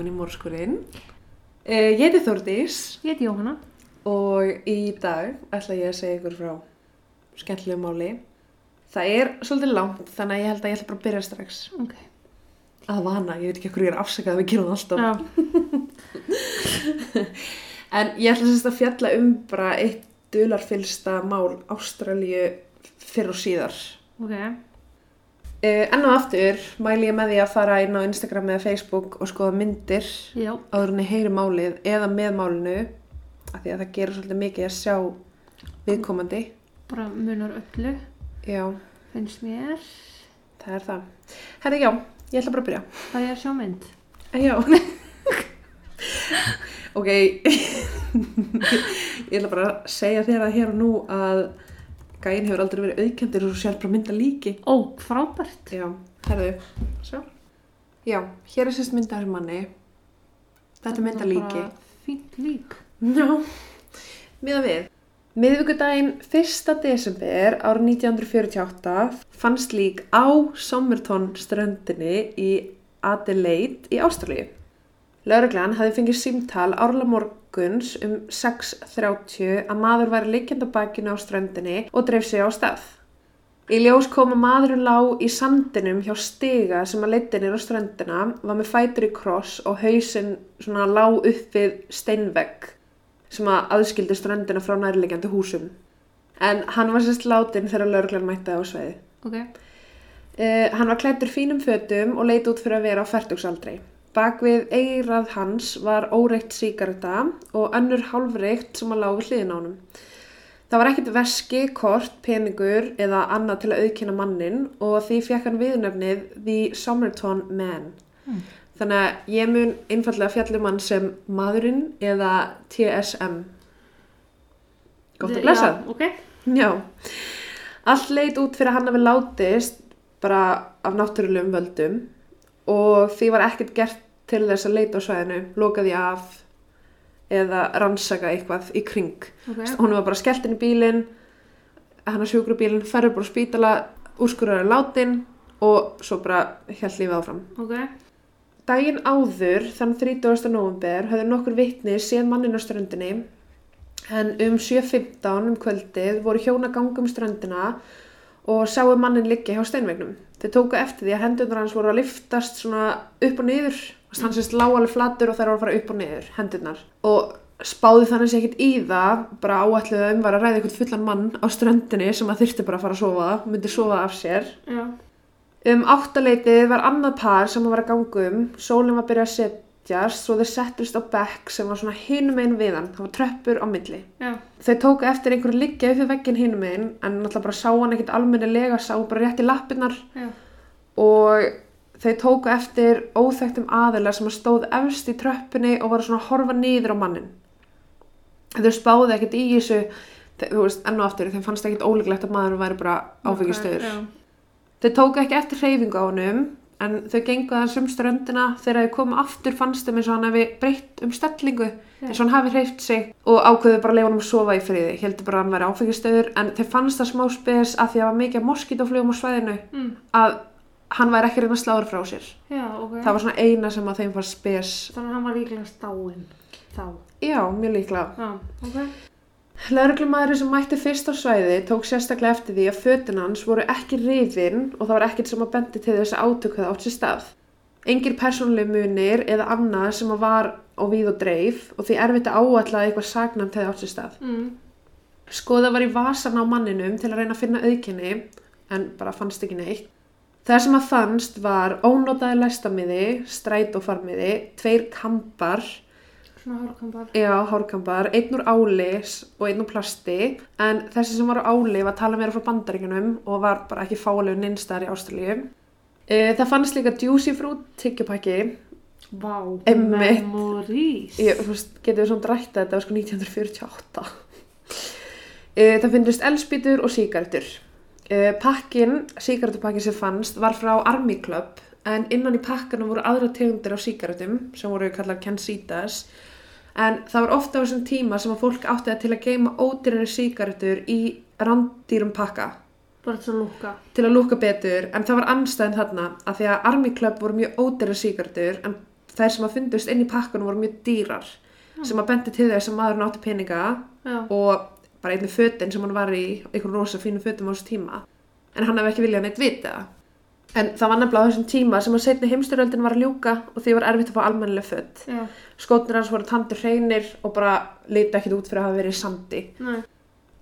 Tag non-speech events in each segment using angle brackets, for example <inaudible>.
velkomin í Mórskurinn. Uh, ég heiti Þórdís Ég heiti Jóhanna. og í dag ætla ég að segja ykkur frá skemmtilegu máli. Það er svolítið langt þannig að ég held að ég ætla bara að byrja strax. Ok. Að vana, ég veit ekki hvað ég er afsakað að við gerum alltaf. Já. <laughs> En ég ætla sérst að fjalla um bara eitt dularfylsta mál Ástralíu fyrr og síðar. Ok. Uh, enn og aftur mæli ég með því að fara inn á Instagram eða Facebook og skoða myndir Já. áður en ég heyri málið eða með málinu af því að það gerur svolítið mikið að sjá viðkomandi. Bara munar öllu, Já, finnst mér. það er það. Herri, já, ég ætla bara að byrja. Það er að sjá mynd. Eh, Já. <laughs> ok, <laughs> ég ætla bara að segja þér að hér og nú að gæinn hefur aldrei verið auðkendir og sjálf bara mynda líki. Ó, frábært. Já, herðu, sjá. Já, hér er sérst mynda þessum manni. Þetta er mynda líki. Fínt lík. Já, miða við. Miðvíkudaginn 1. desember árið 1948 fannst lík á Somerton ströndinni í Adelaide í Ástralíu. Lauruglan hafði fengið símtal árla morguns um 6.30 að maður væri leikjand á bakinu á ströndinni og dreif sig á stað. Í ljós kom að maðurinn lá í sandinum hjá stiga sem að leiti nýra á ströndina, var með fætur í kross og hausinn svona lá upp við steinvegg sem að aðskildi ströndina frá nærlegjandi húsum. En hann var sérst látin þegar lauruglan mætti á sveiði. Ok. Uh, hann var klættur fínum fötum og leit út fyrir að vera á færtugsaldri. Bak við eirað hans var óreitt síkarta og önnur hálfreitt sem að lág við hliðin á honum. Það var ekkit veski, kort, peningur eða annað til að auðkynna mannin og því fekk hann viðnefnið The Somerton Man. Mm. Þannig að ég mun einfallega fjallum hann sem maðurinn eða TSM. Gott að blessa. Já, ok. Já, allt leit út fyrir að hann hafi látist bara af náttúrulegum völdum og því var ekkert gert til þess að leita á svæðinu, lokaði af eða rannsaka eitthvað í kring. Ok. Hún var bara skellt inn í bílinn, hann að sjúkru bílinn, ferður bara á spítala, úrskurðar látin og svo bara held lífið áfram. Ok. Daginn áður, þann 30. november, höfðu nokkur vitni séð mannin á ströndinni en um 7.15 um kvöldið voru hjón að ganga um ströndina og sáu mannin liggja hjá steinvegnum. Þeir tóku eftir því að hendurnar hans voru að liftast svona upp og niður. Hann sést lág alveg flatur og þær voru að fara upp og niður, hendurnar. Og spáði þannig sér ekkert í það, bara áætluðu um var að ræða einhvern fullan mann á ströndinni sem að þyrfti bara að fara að sofa, myndi sofa af sér. Já. Um áttaleitið var annað par sem var að ganga um, sólinn var að byrja að setjast svo þeir settust á bekk sem var svona hinum einn við hann, það var tröppur á milli. Já. Þau tóku eftir einhverju liggja upp við veggin hinum einn en náttúrulega bara sá hann ekkert almennilega, sá bara rétt í lappirnar Já. og þau tóku eftir óþekktum aðilar sem að stóð efst í tröppunni og voru svona að horfa niður á mannin. Þau spáðu ekkert í þessu, þau- þú veist, enn og aftur, þeim fannst ekkert ólíklegt að maður væri bara áfengistöður. Þau tóku ekki eftir hreyfingu á honum en þau gengu aðeins um ströndina þegar þau komu aftur fannst þeim eins og hann hefði breytt um stellingu eins og hann hafi hreyft sig og ákveðu bara að leifa hann að sofa í friði heldur bara að hann væri áfengistöður en þau fannst það smá spes að því að það var mikið moskítoflugum á svæðinu Mm. að hann væri ekki að reyna að sláður frá sér Já, ok. það var svona eina sem að þeim var spes Þannig að hann var líklega stáinn þá. já, mjög líklega Já, ok. Lörglumæður sem mætti fyrst á svæði tók sérstaklega eftir því að fötin hans voru ekki rifin og það var ekkert sem að bendi til þess að átökuð átt sér stað. Engir persónlega munir eða annað sem að var á víð og dreif og því erfitt að að eitthvað sagnamt hefði átt sér stað. Mm. Skoða var í vasan á manninum til að reyna að finna auðkenni en bara fannst ekki neitt. Það sem að fannst var ónótaði læstamiði, strætófarmiði, tveir kampar Svona hórkambar. Já, hárkambar, einn úr áli og einn úr plasti en þessi sem var á áli var að tala meira frá bandaríkunum og var bara ekki fálegur neinstar í Ástralíu. Uh, það fannst líka Juicy Fruit tyggjupakki. Vá. Einmitt. Memories. Ég, þú veist, getur við svona rætta þetta var sko 1948. Uh, það finnist elspítur og sígarettur. Uh, pakkin, sígarettupakkin sem fannst var frá Army Club en innan í pakkanum voru aðra tegundir á sígarettum sem voru kallar Kensitas en það var ofta á þessum tíma sem að fólk átti það til að geima ódýrari sígarettur í rándýrum pakka Bara til að lúka. til að lúka betur en það var anstæðin þarna að því að Army Club voru mjög ódýrari sígarettur en þær sem að fundust inn í pakkanum voru mjög dýrar sem að bendi til þess að maður nátti peninga Já. og bara einnig fötin sem hann var í einhvern rosa fínu fötum á þessu tíma en hann hefði ekki viljað neitt vita. En það var nefnilega á þessum tíma sem að setni heimstyröldin var að ljúka og því var erfitt að fá almennileg fött Já. skótnir hans voru tandur hreinir og bara liti ekkit út fyrir að hafa verið sandi Nei.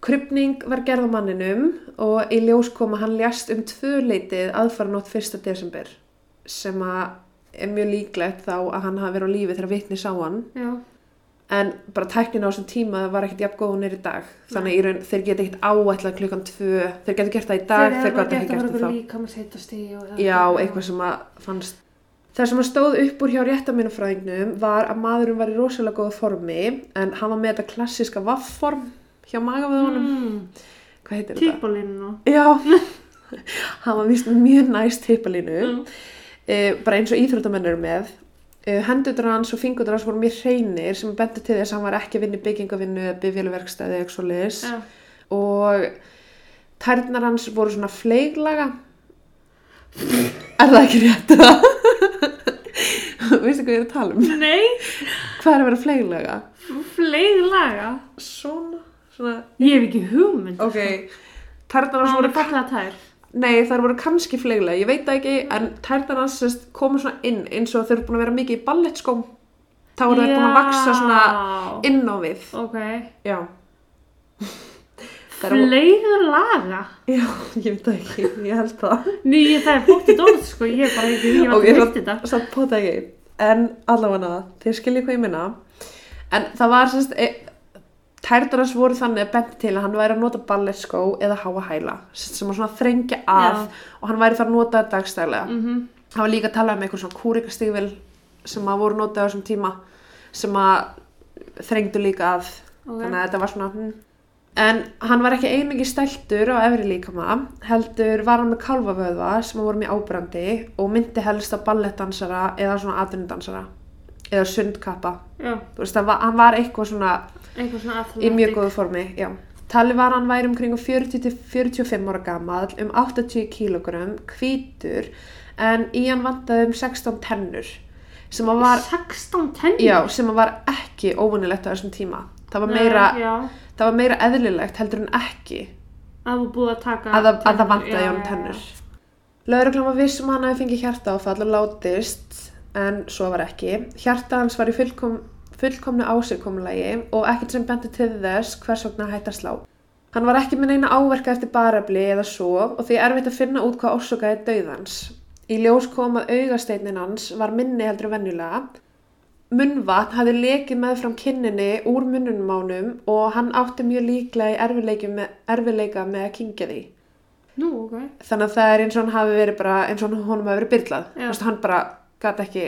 Krypning var gerð á manninum og í ljós kom að hann ljast um tvö leitið aðfara nótt 1. desember sem að er mjög líklegt þá að hann hafi verið á lífi þegar vitni sá hann Já. En bara tæknin á þessum tíma var ekkert jafn góð hún er í dag þannig í raun þeir geta ekkert áætlað klukkan tvö þeir geta gert það í dag, þeir, geta ekki gert það þá já, eitthvað sem að fannst það sem að stóð upp úr hjá réttaminufræðingnum var að maðurinn var í rosalega góða formi en hann var með þetta klassiska vaffform hjá magavöðunum Mm. hvað heitir þetta? Týpalínuna. Já, <laughs> hann var vist með mjög næst tippalínu, Mm. uh, bara eins og íþróttamenn eru með. Uh, hendutur hans og fingutur hans voru mjög hreinir sem bendi til þess að hann var ekki að vinna í byggingavinnu eða bifjöluverkstæði eða eitthvað leis. Já. Og tærnar hans voru svona fleiglaga. er það ekki rétt það? <laughs> Veistu hvað ég er að tala um? Nei, Hvað er að vera fleiglaga? fleig laga. Svona, svona, Ég hef ekki hugmynd. ok. Tærnar hans voru fallega tær. Nei, þær voru kannski fleiglega, ég veit það ekki, en tærnar hans sest, komu svona inn eins og þau eru búin að vera mikið í ballettskóm. Þá eru þær búin að vaksa svona inn á við. Ok. Já. Þær voru- Fleig laga. Já, ég veit það ekki, ég held það. Ný, það er bóttið orð, sko. Ég hef bara ekki, ég hef svo- veitt þetta. Satt það ekki. En allavega, þeir skilja hvað ég minna. En það var sérst, tærnar hans voru þannig bent til að hann væri að nota ballettskó eða háa hæla. Sem var svona að þrengja að Já. og hann væri þar að nota dagstælega. Mm Það var líka að tala um eitthvað svona kúrikastígvel sem að voru notað á þessum tíma sem að þrengdu líka að Ok. þannig að þetta var svona hm. en hann var ekki einingi stæltur á efri líkama heldur var hann með kálfavöðva sem voru mjög ábrandi og myndi helst að ballettdansara eða svona atvinnudansara eða sundkappa þú veist, það var, hann var eitthvað svona eitthvað svona í mjög góðu formi, já. Talið var hann væri um kring 40-45 ára gamall, um 80 kílogram, hvítur, en í hann vantaði um 16 tennur, sem að var, 16 tennur? já, sem að var ekki óvunilegt á þessum tíma. Það var meira, Nei, það var meira eðlilegt heldur en ekki að að að, það- að það vantaði já, hann tennur. Lauruglan var vissum að hann hafi fengið hjarta áfall og látist, en svo var ekki. Hjarta hans var í fullkom, fullkomnu ásirkomulagi og ekkert sem benti til þess hvers vegna hætti að slá. Hann var ekki með neina áverka eftir barabli eða svo og því er erfitt að finna út hvað orsakaði dauðans. Í ljós kom að augasteinin hans var minni heldur en venjulega. Munnvatn hafði lekið með fram kinninni úr munnunum ánum og hann átti mjög líklega í með, erfiðleika með að kingja því Nú, ok. þannig að það er eins og hann hafi verið bara eins og honum hafi verið byrlað Já. Vist, hann bara gæti ekki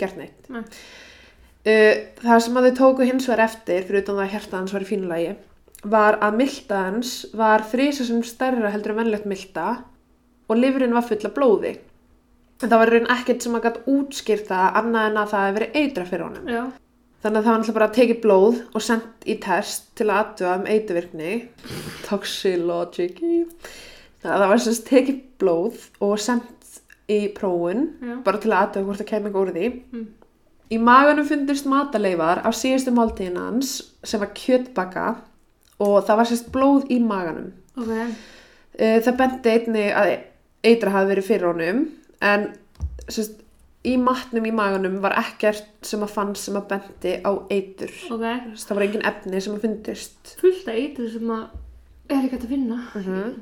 gert neitt Nei. uh, það sem að þau tóku hins vegar eftir fyrir utan það að hjarta hans var í fínulagi var að milta hans var þrísa sem stærra heldur en venlegt milta og lifurinn var full af blóði en það var raun ekkert sem að gæti útskýrt það annað en að það hefði verið eitra fyrir honum Já. Þannig að það var náttúrulega bara tekið blóð og sendt í test til að aðtuga um eituvirkni. Toxilogiki. Það var semst tekið blóð og sendt í prófun Já. bara til að aðtuga hvort það kemur úr því. Mm. Í maganum fundist mataleifar af síðustu máltíðin hans sem var kjötbaka og það var semst blóð í maganum. Ok. Eh, Það benti einni að eitra hafi verið fyrir honum en semst, í matnum í maganum var ekkert sem að fann sem að benti á eitur. Ok. Það var engin efni sem að fundist. Fullt af eitur sem að er ekki hægt að finna. Mhm.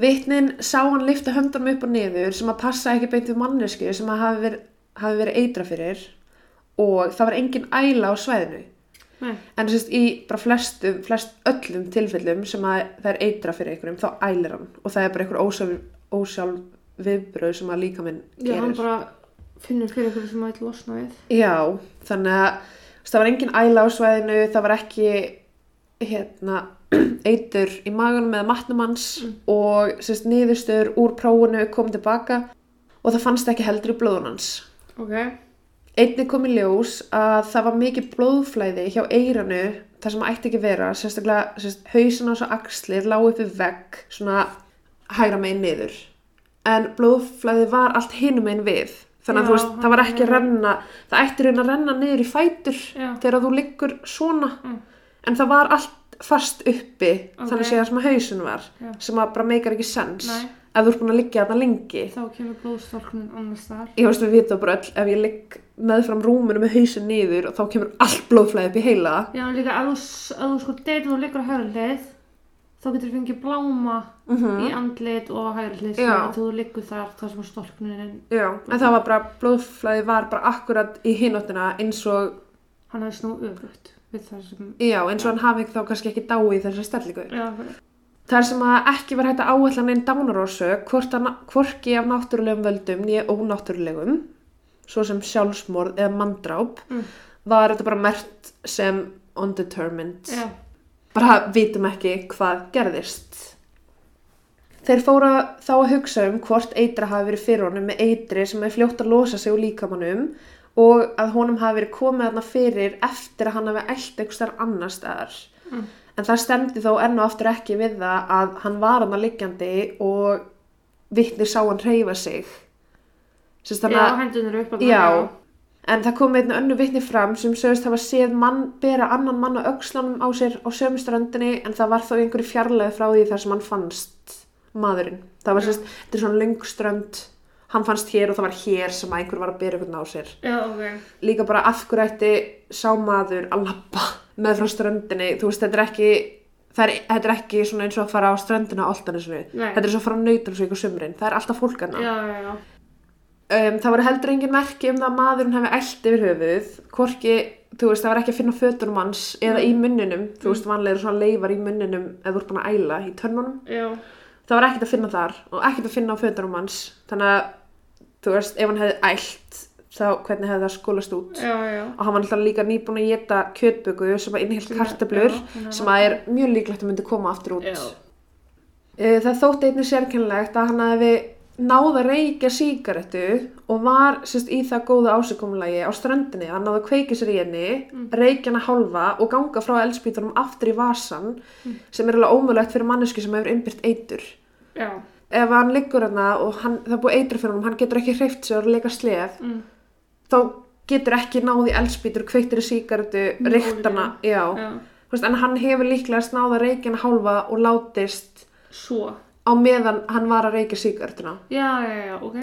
Vitnin sá hann lifta höndunum upp og niður sem að passa ekki beint við mannesku sem að hafi verið, hafi verið eitra fyrir og það var engin æla á svæðinu. Nei. En sérst í bara flestum, flest öllum tilfellum sem að það er eitra fyrir einhverjum þá ælir hann og það er bara einhver ósjálf, ósjálf viðbröð sem að líka minn Já, hann gerir. bara finnur fyrir eitthvað sem að eitthvað losna við. Já, þannig að þú veist, það var engin æla á svæðinu, það var ekki hérna, eitur í magunum eða matnum hans og sérst, niðurstöður úr prófunu kom tilbaka og það fannst ekki heldur í blóðun hans. Ok. Einnig kom í ljós að það var mikið blóðflæði hjá eiranu þar sem ætti ekki vera, sérstaklega sérst, hausin á svo axlir lágu upp við vegg svona hægra megin niður. En blóðflæði var allt hinum megin við, þannig að Já, þú veist, það var ekki að renna það ætti raun að renna niður í fætur Já. þegar þú liggur svona Mm. en það var allt fast uppi þannig Ok. að segja sem að hausin var Já. sem að bara meikar ekki sens Nei. ef þú ert búin að liggja þarna lengi Þá kemur blóðstólkunin annars þar. ég veist við vitum bara öll ef ég ligg meðfram rúminu með hausin niður og þá kemur allt blóðflæði upp í heila Já, líka að þú, að sko deyrir og liggur á hlið, þá getur þú fengið bláma mm í andlit og á þegar þú liggur þar, þar sem stólkunin, Já, en það var bara, blóðflæði var bara akkurat í hinóttina eins og, hann hefði snú öfugt við það sem, já, eins og hann hafi þá kannski ekki dáið þessari stellingu. já, Það sem að ekki var hægt að áætla neinn að, hvorki af náttúrulegum völdum nýja ónáttúrulegum, svo sem sjálfsmorð eða manndráp, Mm. var þetta bara mert sem undetermined. já, Bara vitum ekki hvað gerðist. Þeir fóra þá að hugsa um hvort eitra hafi verið fyrir honum með eitri sem er fljótt að losa sig úr líkamannum og að honum hafi verið komið þarna fyrir eftir að hann hafi eld eitthvað starf annar staðar. Mm. En það stemdi þó enn og aftur ekki við það að hann var hann að liggjandi og vittni sá hann hreyfa sig. Þannig já, að, hendunir upp að já, en það kom einnig önnu vittni fram sem sögust hafa séð mann bera annan mann á aukslanum á sér á sömu ströndinni en það var þó einhverju fjarlæði frá því þar sem hann fannst maðurinn. Það var sérst, þetta er svona löng strönd, hann fannst hér og það var hér sem einhver var að bera einhvern á sér. já, ok, Líka bara af hverju ætti sá maður að lappa með frá ströndinni, þú veist, þetta er ekki, er, þetta er ekki svona eins og að fara á ströndina á Altanisnu. Nei. Þetta er svo að fara á nautalsvík og sumrin, það er alltaf fólk já, Um, það voru heldur engin merki um það að maðurinn hefði eld yfir höfuð, hvorki, þú veist, það var ekki að finna fötunum hans eða í munninum, þú veist, vanlega eru svona leifar í munninum eða ert búin að æla í tönnunum. já, Það var ekkert að finna þar og ekkert að finna á fötunum hans, þannig að, þú veist, ef hann hefði ælt, þá hvernig hefði það skólast út. já, já. Og hann var náttúrulega líka nýbúin að geta kjötböku sem að þannig að- sem að er mjög líklegt að myndi koma aftur út. Já. Eh, Það þótti einnig sérkennlegt að hann hefði náð að reykja sígarettu og var sérst, í það góða ásökumulagi á ströndinni að náða að kveiki sér í henni, mm. reykja hana hálfa og ganga frá eldspýtunum aftur í vasan sem er alveg ómögulegt fyrir mannesku sem hefur innbyrt eitur. já, Ef hann liggur hana og hann, það er búið eitur fyrir hann, hann getur ekki hreift sér og leika slef, mm. þá getur ekki náð í eldspýtur, kveiktir í reykt hana, já. já, Veist, en hann hefur líklega reykja hana hálfa og látist svo, á meðan hann var að reykja sígarettuna. já, já, já, ok,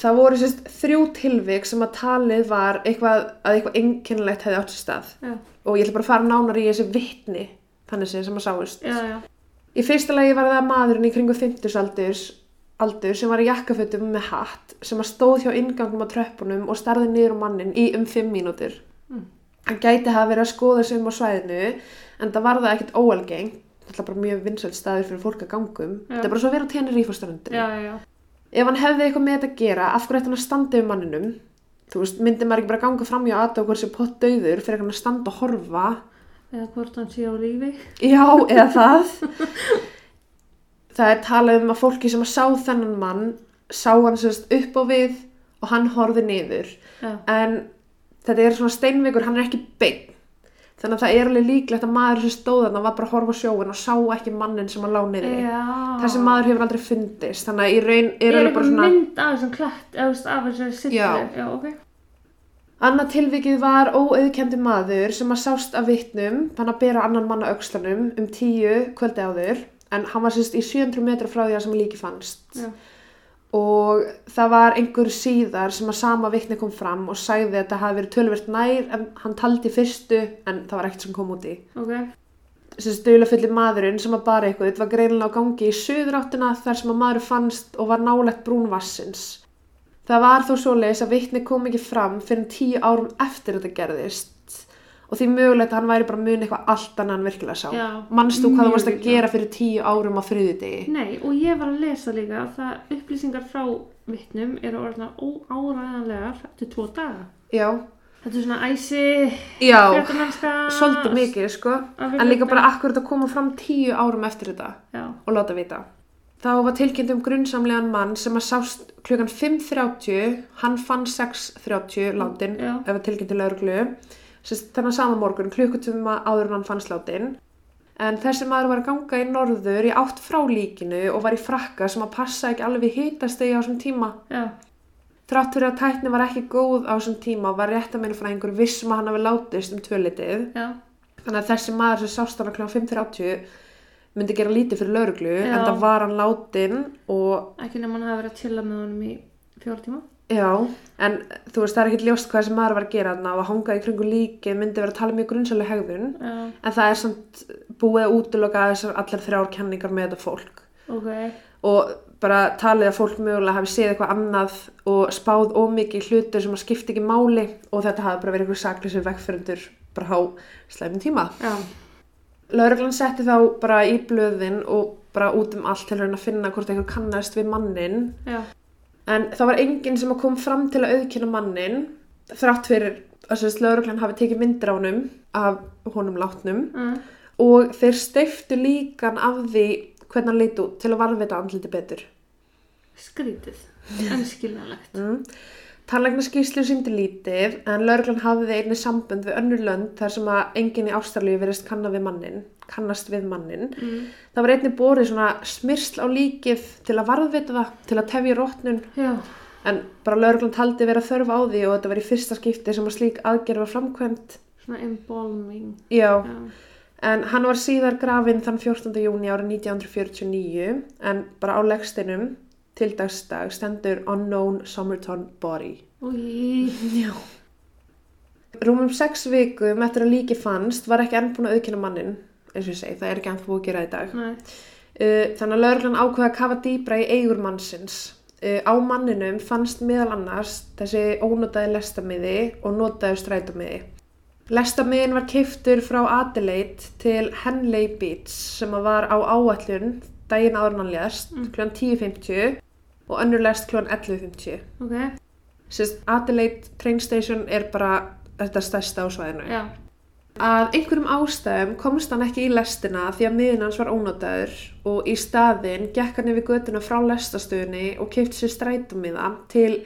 Það voru sérst þrjú tilvik sem að talið var eitthvað, að eitthvað einkennilegt hefði átt sér stað. já, Og ég ætla bara að fara nánar í þessi vittni, þannig sem að sáist. já, já, Í fyrsta lagi var það maðurinn í kringu 50 aldurs, aldur sem var í jakkafötum með hatt sem að stóð hjá ingangum á tröppunum og starði niður á mannin í um 5 mínútur. Mm. Hann gæti hafa verið að skoða sig um á svæðinu en það var það ekkert óalgengt. Það er bara mjög vinsælt staður fyrir fólk að gangum. Já. Þetta er bara svo að vera á í já, Ef hann hefði eitthvað með þetta að gera, af hverju ætti hann að standa yfir manninum? Þú veist, myndi maður ekki bara ganga fram hjá aðtöku hversu pott döður fyrir hann að standa og horfa? Eða hvort hann sé á lífi, Já, eða það. það er talað um að fólki sem að sá þennan mann, sá hann sérst upp á við og hann horfði niður. já, En þetta er svona steinveikur, hann er ekki beinn. Þannig að það er alveg líklegt að maður sem stóð þarna var bara að horfa á sjóin og sá ekki mannin sem að lá niður. já, Þessi maður hefur aldrei fundist, þannig að í raun er er alveg bara eitthvað svona... mynd af þessum klætt, af þessari sittu, Já. já, ok, Annað tilvikið var óauðkendi maður sem að sást af vittnum, hann að bera annan mann á aukslanum um tíu kvöldi áður, en hann var sérst í 700 metra frá því að sem líki fannst. já, Og það var einhver síðar sem að sama vittni kom fram og sagði að þetta hafi verið tölvert nær en hann taldi fyrstu en það var ekkert sem kom út í. ok, Þessi stulafulli maðurinn sem að bara eitthvað var greinilega á gangi í suðráttina þar sem að maður fannst og var nálegt brún vassins. Það var þó svoleiðis að vittni kom ekki fram fyrir tíu árum eftir þetta gerðist og því mögulegt að hann væri bara mun eitthvað allt annað en virkilega sá. Já, Manst þú hvað mjög varst að gera fyrir tíu árum á þriðjudegi? Nei, og ég var að lesa líka að það upplýsingar frá vittnum eru orðnar óáræðanlegar eftir tvo daga. Já, Þetta er svona æsi, já, fréttamennska, svolítið mikið sko, að en líka bara akkur þetta koma fram tíu árum eftir þetta Já, og láta vita. Þá var tilkynnt um grunnsamlegan mann sem að sást klukkan 5.30, hann fann 6.30 látin, Já. ef að tilkynnt til lauruglu, sérst þennan sama morgun, klukkutíma áður en hann fannst látin. En þessi maður var að ganga í norður í átt frá líkinu og var í frakka sem að passa ekki alveg við hitastegi á þessum tíma. já, Þrátt fyrir að tækni var ekki góð á þessum tíma var réttamennfræðingur vissum að hann hafi látist um tvölitið. Já, Þannig að þessi maður sem sást hann á kl. 5.30 myndi gera lítið fyrir lauruglu en það var hann látin og ekki nema hann hafi verið að chilla með honum í fjóra tíma. já, en þú veist það er ekkert ljóst hvað þessi maður var að gera og að hanga í kringu líki myndi vera að tala mjög grunnsælega hegðun Já, en það er samt búið að útiloka þessar allar þrjár kenningar með þetta fólk ok. og bara talið að fólk mögulega hafi séð eitthvað annað og spáð ómikið hlutur sem að skipta ekki máli og þetta hafi bara verið einhver saklisir vegfyrindur bara á slæmum tíma. Já, Lauruglan setti þá bara í blöðin og bara út um allt til að finna hvort einhver kannast við mannin já, en það var enginn sem kom fram til að auðkynna mannin þrátt fyrir að sérst lauruglan hafi tekið myndir á honum af honum látnum uh, og þeir steiftu líkan af því hvernig hann leit út til að varðveita andliti betur. skrítið, en skiljanlegt. Mm. Tannlæknaskíslu síndi lítið en lauruglan hafði einni sambönd við önnur lönd þar sem að enginn í Ástralíu verist kanna við mannin, kannast við mannin. Mm. Það var einni borið svona smyrsl á líkið til að varðveita það, til að tefja rótnun Já, en bara lauruglan taldi vera þörf á því og þetta var í fyrsta skipti sem að slík aðgerð var framkvæmt. svona embalming. Já, Já, en hann var síðar grafinn þann 14. júni árið 1949 en bara á legsteinum til dagsdag stendur Unknown Somerton Body. Já. Rúmum sex vikum eftir að líki fannst var ekki enn búin að auðkynna mannin, eins og ég segi, það er ekki enn búin að gera í dag. Uh, þannig að lauruglan ákveða að kafa dýbra í eigur mannsins. Uh, á manninum fannst meðal annars þessi ónotaði lestamiði og notaði strætumiði. Lestamiðin var keiftur frá Adelaide til Henley Beach sem var á áallun daginn áður en hann lést, Mm. kl. 10.50 og önnur lest kl. 11.50. ok, Sérst, Adelaide train station er bara þetta stærsta á svæðinu. já, Að einhverjum ástæðum komst hann ekki í lestina því að miðin hans var ónotaður og í staðinn gekk hann yfir götuna frá lestastöðunni og keipt sér strætumiða til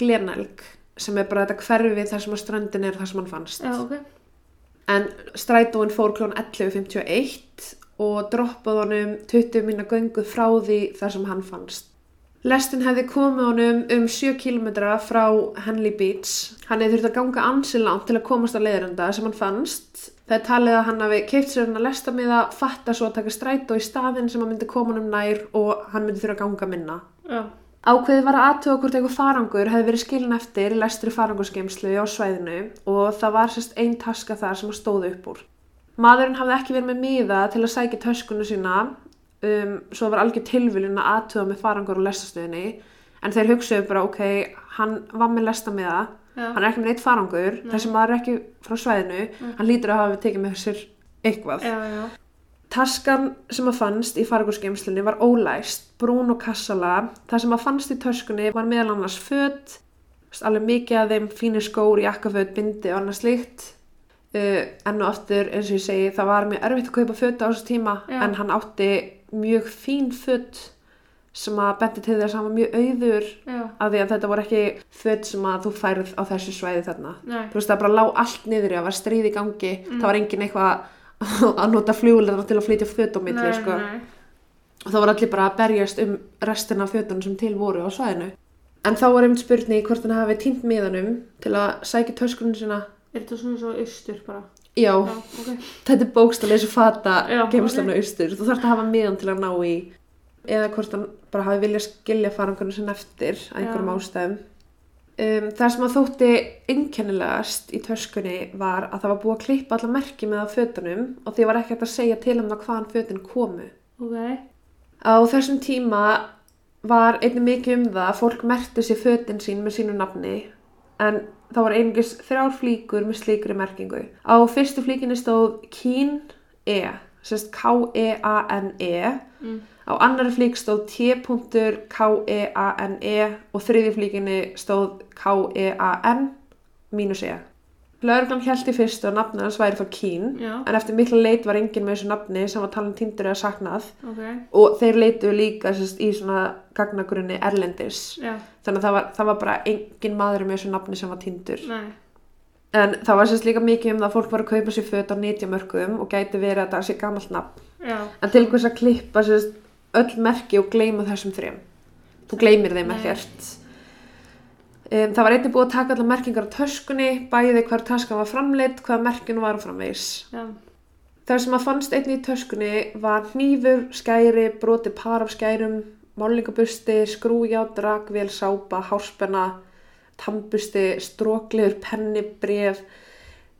Glenelg sem er bara þetta hverfi þar sem að ströndin er þar sem hann fannst. já, ok, En strætóin fór klón 11.51 og droppaði honum 20 minna göngu frá því þar sem hann fannst. Lestin hefði komið honum um 7 km frá Henley Beach. Hann hefði þurft að ganga ansi langt til að komast að leiðranda sem hann fannst. Það er talið að hann hafi keipt sér hann að lesta með að fatta svo að taka strætó í staðinn sem hann myndi koma honum nær og hann myndi þurfa að ganga minna. já, Ákveðið var að aðtöga hvort einhver farangur hefði verið skilin eftir í lestri farangurskemslu á svæðinu og það var sérst ein taska þar sem að stóðu upp úr. Maðurinn hafði ekki verið með miða til að sækja töskunu sína, um, svo var algjör tilviljun að aðtöga með farangur og lestastöðinni, en þeir hugsuðu bara, ok, hann var með lestamiða, já, hann er ekki með neitt farangur, Nei. þessi maður er ekki frá svæðinu, hann lítur að hafa tekið með sér eitthvað. já, já, Taskan sem að fannst í fargurskemslunni var ólæst, brún og kassala. Það sem að fannst í töskunni var meðal annars föt, alveg mikið af þeim fínir skór, jakkaföt, bindi og annað slíkt. Uh, enn og aftur, eins og ég segi, það var mjög erfitt að kaupa föt á þessu tíma, Já. en hann átti mjög fín föt sem að bendi til þess að hann var mjög auður já, af því að þetta voru ekki föt sem að þú færið á þessu svæði þarna. nei, Þú veist, það bara lá allt niður í að var stríð í gangi, það var engin eitthvað að nota fljóðlega til að flytja föt á milli, sko. Og það var allir bara að berjast um restina af fötunum sem til voru á svæðinu. En þá var einmitt spurning hvort hann hafi týnt miðanum til að sækja töskunum sína. er þetta svona svo austur bara, Já, já, ok, þetta er bókstaflega eins og fata Já, geimstöfna austur. Þú þarfst að hafa miðan til að ná í eða hvort hann bara hafi viljað skilja farangunum sinna eftir að einhverjum ástæðum. Um, það sem að þótti einkennilegast í töskunni var að það var búið að klippa alla merki með að fötunum og því var ekki hægt að segja til um það hvaðan fötin komu. ok, Á þessum tíma var einnig mikið um það að fólk merti sér fötin sín með sínu nafni en það var einingis þrjár flíkur með slíkri merkingu. Á fyrstu flíkinni stóð Kín E, sérst K-E-A-N-E. Mm. Á annari flík stóð T.K-E-A-N-E og þriði flíkinni stóð K-E-A-N mínus E. Lörglan held í fyrstu að nafnið hans væri frá Kín já, en eftir mikla leit var enginn með þessu nafni sem var talin týndur eða saknað ok, og þeir leituðu líka sérst, í svona gagnagrunni erlendis. Já, þannig að það var, það var bara engin maður með þessu nafni sem var týndur. Nei, en það var sérst líka mikið um það að fólk var að kaupa sér föt á nýtjamörkum og gæti verið að það sé gamalt nafn. Já, en til hvers að klippa sérst, öll merki og gleyma þessum þrjum þú gleymir þeim ekkert. Um, það var einnig búið að taka allar merkingar á töskunni, bæði hver taskan var framleitt, hvað merkinu var framvegis. Já. Það sem að fannst einnig í töskunni var hnífur, skæri, broti par af skærum, málingabusti, skrúját, rakvél, sápa, háspenna, tambusti, strókliður, penni, bref,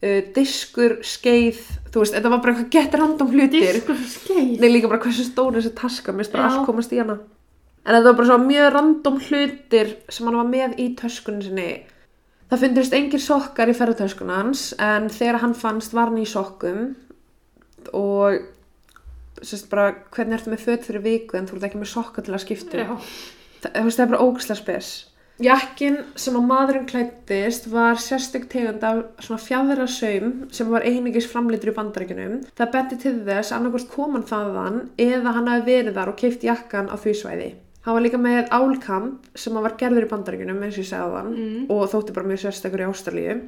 uh, diskur, skeið, þú veist, þetta var bara eitthvað gett random hlutir. Diskur skeið. Nei, líka bara hversu stóri þessi taska, mér finnst bara allt komast í hana. En þetta var bara svo mjög random hlutir sem hann var með í töskunni sinni. Það fundist engir sokkar í ferðartöskuna hans en þegar hann fannst var hann í sokkum og sérst bara hvernig ertu með föt fyrir viku en þú ert ekki með sokka til að skipta. Já. um? Það, þú veist, það er bara ógislega spes. Jakkin sem að maðurinn klættist var sérstök tegund af svona fjæðra saum sem var einingis framleitur í bandarækjunum. Það benti til þess annarkvort koman þaðan eða hann hafi verið þar og keift jakkan á því svæði. Hann var líka með álkamp sem var gerður í bandarækjunum eins og ég segði á þann Mm. og þótti bara mjög sérstakur í Ástralíu.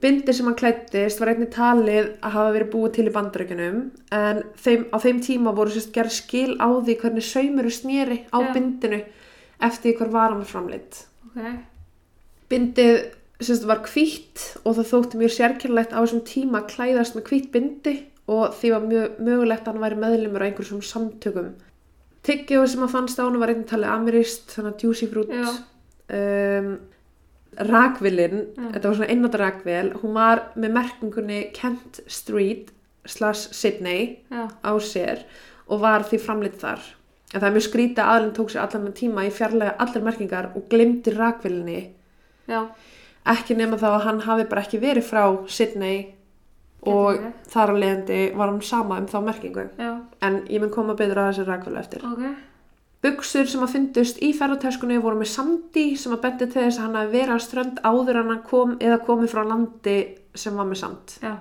Bindi sem hann klættist var einnig talið að hafa verið búið til í bandarækjunum en þeim, á þeim tíma voru sérst gerð skil á því hvernig saumuru snýri á Já. bindinu eftir hver varan var framleitt. Ok. Bindið sérst, var hvítt og það þótti mjög sérkjörlegt á þessum tíma að klæðast með hvítt bindi og því var mjög mögulegt að hann væri meðlumur á einhverjum samtökum. Tyggjóð sem að fannst á hann var einnig talið amirist, þannig að fruit. Já. Um, rakvilin, Já. þetta var svona einnáttar rakvil, hún var með merkingunni Kent Street slash Sydney Já. á sér og var því framleitt þar. En það er mjög skrítið að aðlinn tók sér allan tíma í fjarlæga allar merkingar og glemdi rakvilinni Já. ekki nema þá að hann hafi bara ekki verið frá Sydney og verið. þar að leiðandi var hann sama um þá merkingu Já. en ég mun koma betur að þessi rækvölu eftir Ok. Buxur sem að fundust í ferðartöskunni voru með sandi sem að bendi til þess að hann verið á strönd áður en hann kom eða komið frá landi sem var með sand Já.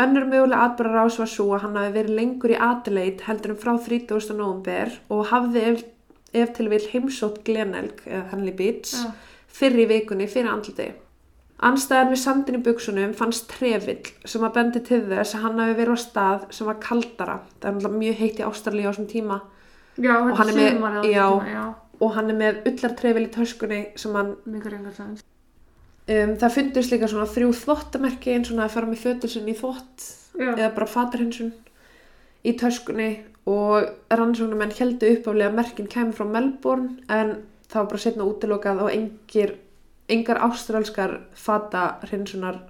Önnur mögulega atbyrðar ás var svo að hann hafi verið lengur í Adelaide heldur en frá 30. november og hafði ef, ef til vil heimsótt Glenelg eða Henley Beach Já. fyrr í vikunni fyrir andliti. Anstæðan við sandin í buksunum fannst trefill sem að bendi til þess að hann hafi verið á stað sem var kaldara. Það er mjög heitt í Ástralíu á þessum tíma Já, Og hann er með- já. tíma, og hann er með ullartrefil í töskunni sem hann, um, það fundist líka svona þrjú þvottamerki eins og hann að fara með fötur sinni í þvott Já. eða bara fatarhinsun í töskunni og rannsóknumenn heldu uppáflega að merkin kemur frá Melbourne en það var bara setna útilokað og engir, engar ástralskar fatarhinsunar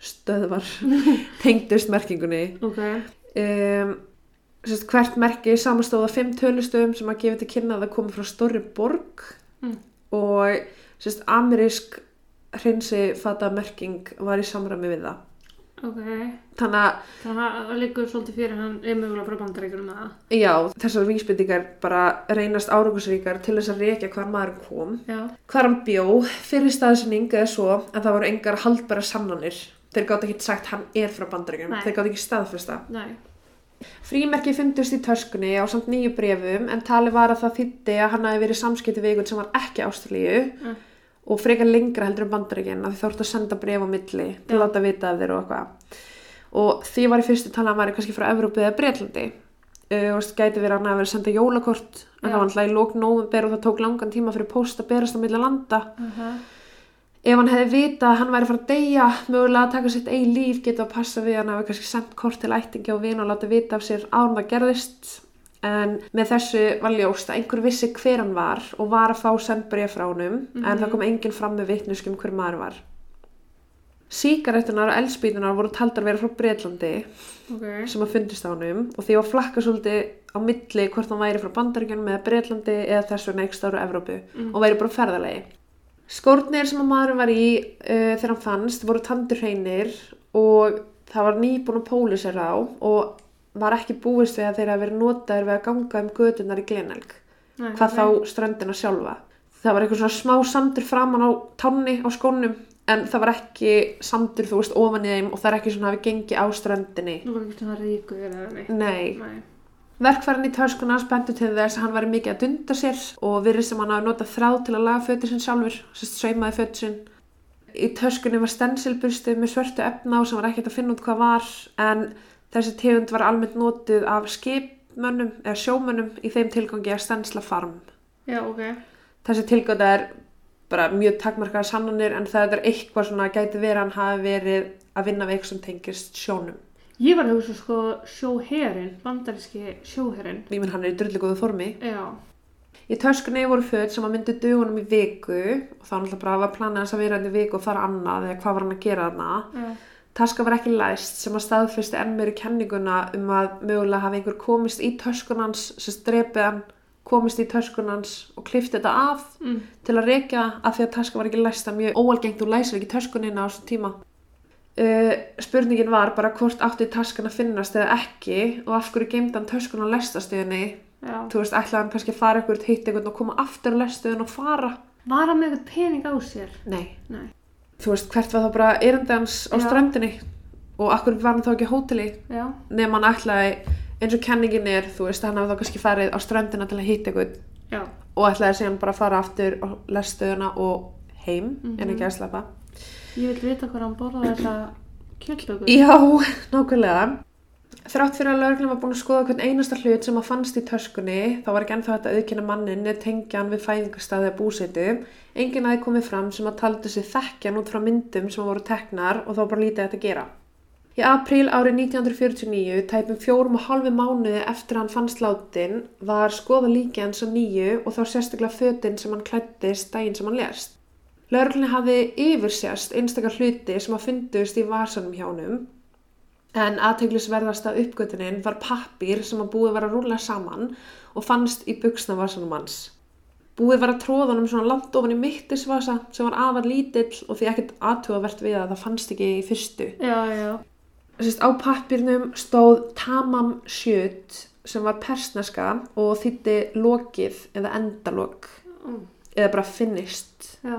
stöðvar <laughs> tengdust merkingunni Ok. um, sérst, hvert merki samastóða fimm tölustöðum sem að gefa til kynna að það komi frá stórri borg Mm. og sérst, amerísk hreinsi fatamerking var í samræmi við það Ok. þannig að að það liggur svolítið fyrir hann er mögulega frá bandaríkjum með það. Já, þessar vísbendingar bara reynast árangusríkar til þess að reykja hvar maður kom. Já. Hvar hann bjó, fyrir staðsynning eða svo, en það voru engar haldbæra sannanir. Þeir gátt ekki sagt hann er frá bandaríkjum, Nei. þeir gátt ekki staðfesta. Nei. Frímerki fundust í töskunni á samt nýju brefum, en tali var að það þýtti að hann hafi verið samskipti við einhvern sem var ekki ástralíu Mm. og frekar lengra heldur um bandaríkjum, af því þá ertu að senda bref á milli til að láta vita af þér og eitthvað. Og því var í fyrstu tala að hann væri kannski frá Evrópu eða Breitlandi. Uh, og gæti verið að hann hafi verið að senda jólakort en það var alltaf í lók nóvember og það tók langan tíma fyrir post að berast á milli landa Uh -huh. Ef hann hefði vitað að hann væri að fara að deyja mögulega að taka sitt eigin líf geta að passa við að hann hafi kannski sendt kort til ættingi og vin og láta vita af sér án það gerðist en með þessu var ljóst að einhver vissi hver hann var og var að fá send bref frá honum en það kom enginn fram með vitnuskum hver maður var Síkarettunar og eldspýtunar voru taldar vera frá Breitlandi Ok. sem að fundist á honum og því var flakka svolítið á milli hvort hann væri frá Bandaríkjunum eða Breitlandi eða þess vegna ekki stáru Evrópu Mm. og væri bara á ferðalegi. Skórnir sem að maðurinn var í uh, þegar hann fannst voru tandurhreinir og það var nýbúin að pólisera á og var ekki búist við að þeir hafa verið notaðir við að ganga um gödunar í Glenelg. Nei, Hvað ok. þá ströndina sjálfa. Það var eitthvað svona smá sandur framan á tánni á skónum en það var ekki sandur þú veist ofan í þeim og það er ekki svona að hafi gengið á ströndinni. Nú var ekki svona ríkur eða neitt. Nei. Nei. Verkfærin í töskuna hans bentu til þess að hann væri mikið að dunda sér og virðist sem hann hafi notað þráð til að laga fötur sinn sjálfur, sérst saumaði fötur sinn. Í töskunni var stensilburstið með svörtu efna á sem var ekkert að finna út hvað var en þessi tegund var almennt notuð af skipmönnum eða sjómönnum í þeim tilgangi að stensla farm. Já, ok. Þessi tilgönda er bara mjög takmarkaða sannanir en það er eitthvað svona gæti verið að hann hafi verið að vinna við eitthvað sem tengist sjónum. Ég var að hugsa sko sjóherin, bandaríski sjóherin. Ég menn hann er í drullu góðu formi. Já, Í töskunni voru föt sem að myndi dögunum í viku og þá náttúrulega bara var planið hans að vera hann í viku og fara annað eða hvað var hann að gera þarna. já, Taska var ekki læst sem að staðfyrsti enn meiri kenninguna um að mögulega hafi einhver komist í töskunans sem strepið hann, komist í töskunans og klifti þetta af mm, til að rekja að því að taska var ekki læst er mjög óalgengt og læsir ekki töskunina á þessum tíma. Uh, spurningin var bara hvort átti taskan að finnast eða ekki og af hverju geimdi hann töskun á lestastöðinni þú veist, ætlaði hann kannski að fara eitthvað hitt eitthvað og koma aftur á lestastöðin og fara? Var hann með eitthvað pening á sér? nei, Nei. þú veist, hvert var þá bara erindi hans á ströndinni? Og af hverju var hann þá ekki á hóteli? Nema hann ætlaði, eins og kenningin er þú veist, hann hafi þá kannski farið á ströndina til að hitta eitthvað og ætlaði síðan bara að fara aftur á lestastöðina og heim, en Mhm. ekki að slappa ég vil vita hvað hann borðaði þessa kjöldböku. Já, nákvæmlega. Þrátt fyrir að lögreglum var búin að skoða hvern einasta hlut sem að fannst í töskunni, þá var ekki ennþá þetta auðkynna mannin eða tengja hann við fæðingastæði að búsetu. Enginn aðeins komið fram sem að taldi sig þekkjan út frá myndum sem voru teknar og þá bara lítið þetta að gera. Í apríl árið 1949, tæpum fjórum og halvi mánuði eftir hann fannst látin, var skoða líki hans á nýju og þá sérstaklega fötin sem hann klættist daginn sem hann lérst. Lörglunni hafði yfirsjast einstakar hluti sem að fundust í vasanum hjá honum en aðteglisverðasta uppgötunin var pappir sem að búið var að rúla saman og fannst í buksnavasanum hans. Búið var að tróða honum svona langt ofan í mittisvasa sem var afar lítill og því ekkert aðtugavert við að það fannst ekki í fyrstu. Já, já, Sist, á pappirnum stóð tamam sjöt sem var persneska og þýtti lokið eða endalok mm, eða bara finnist. já,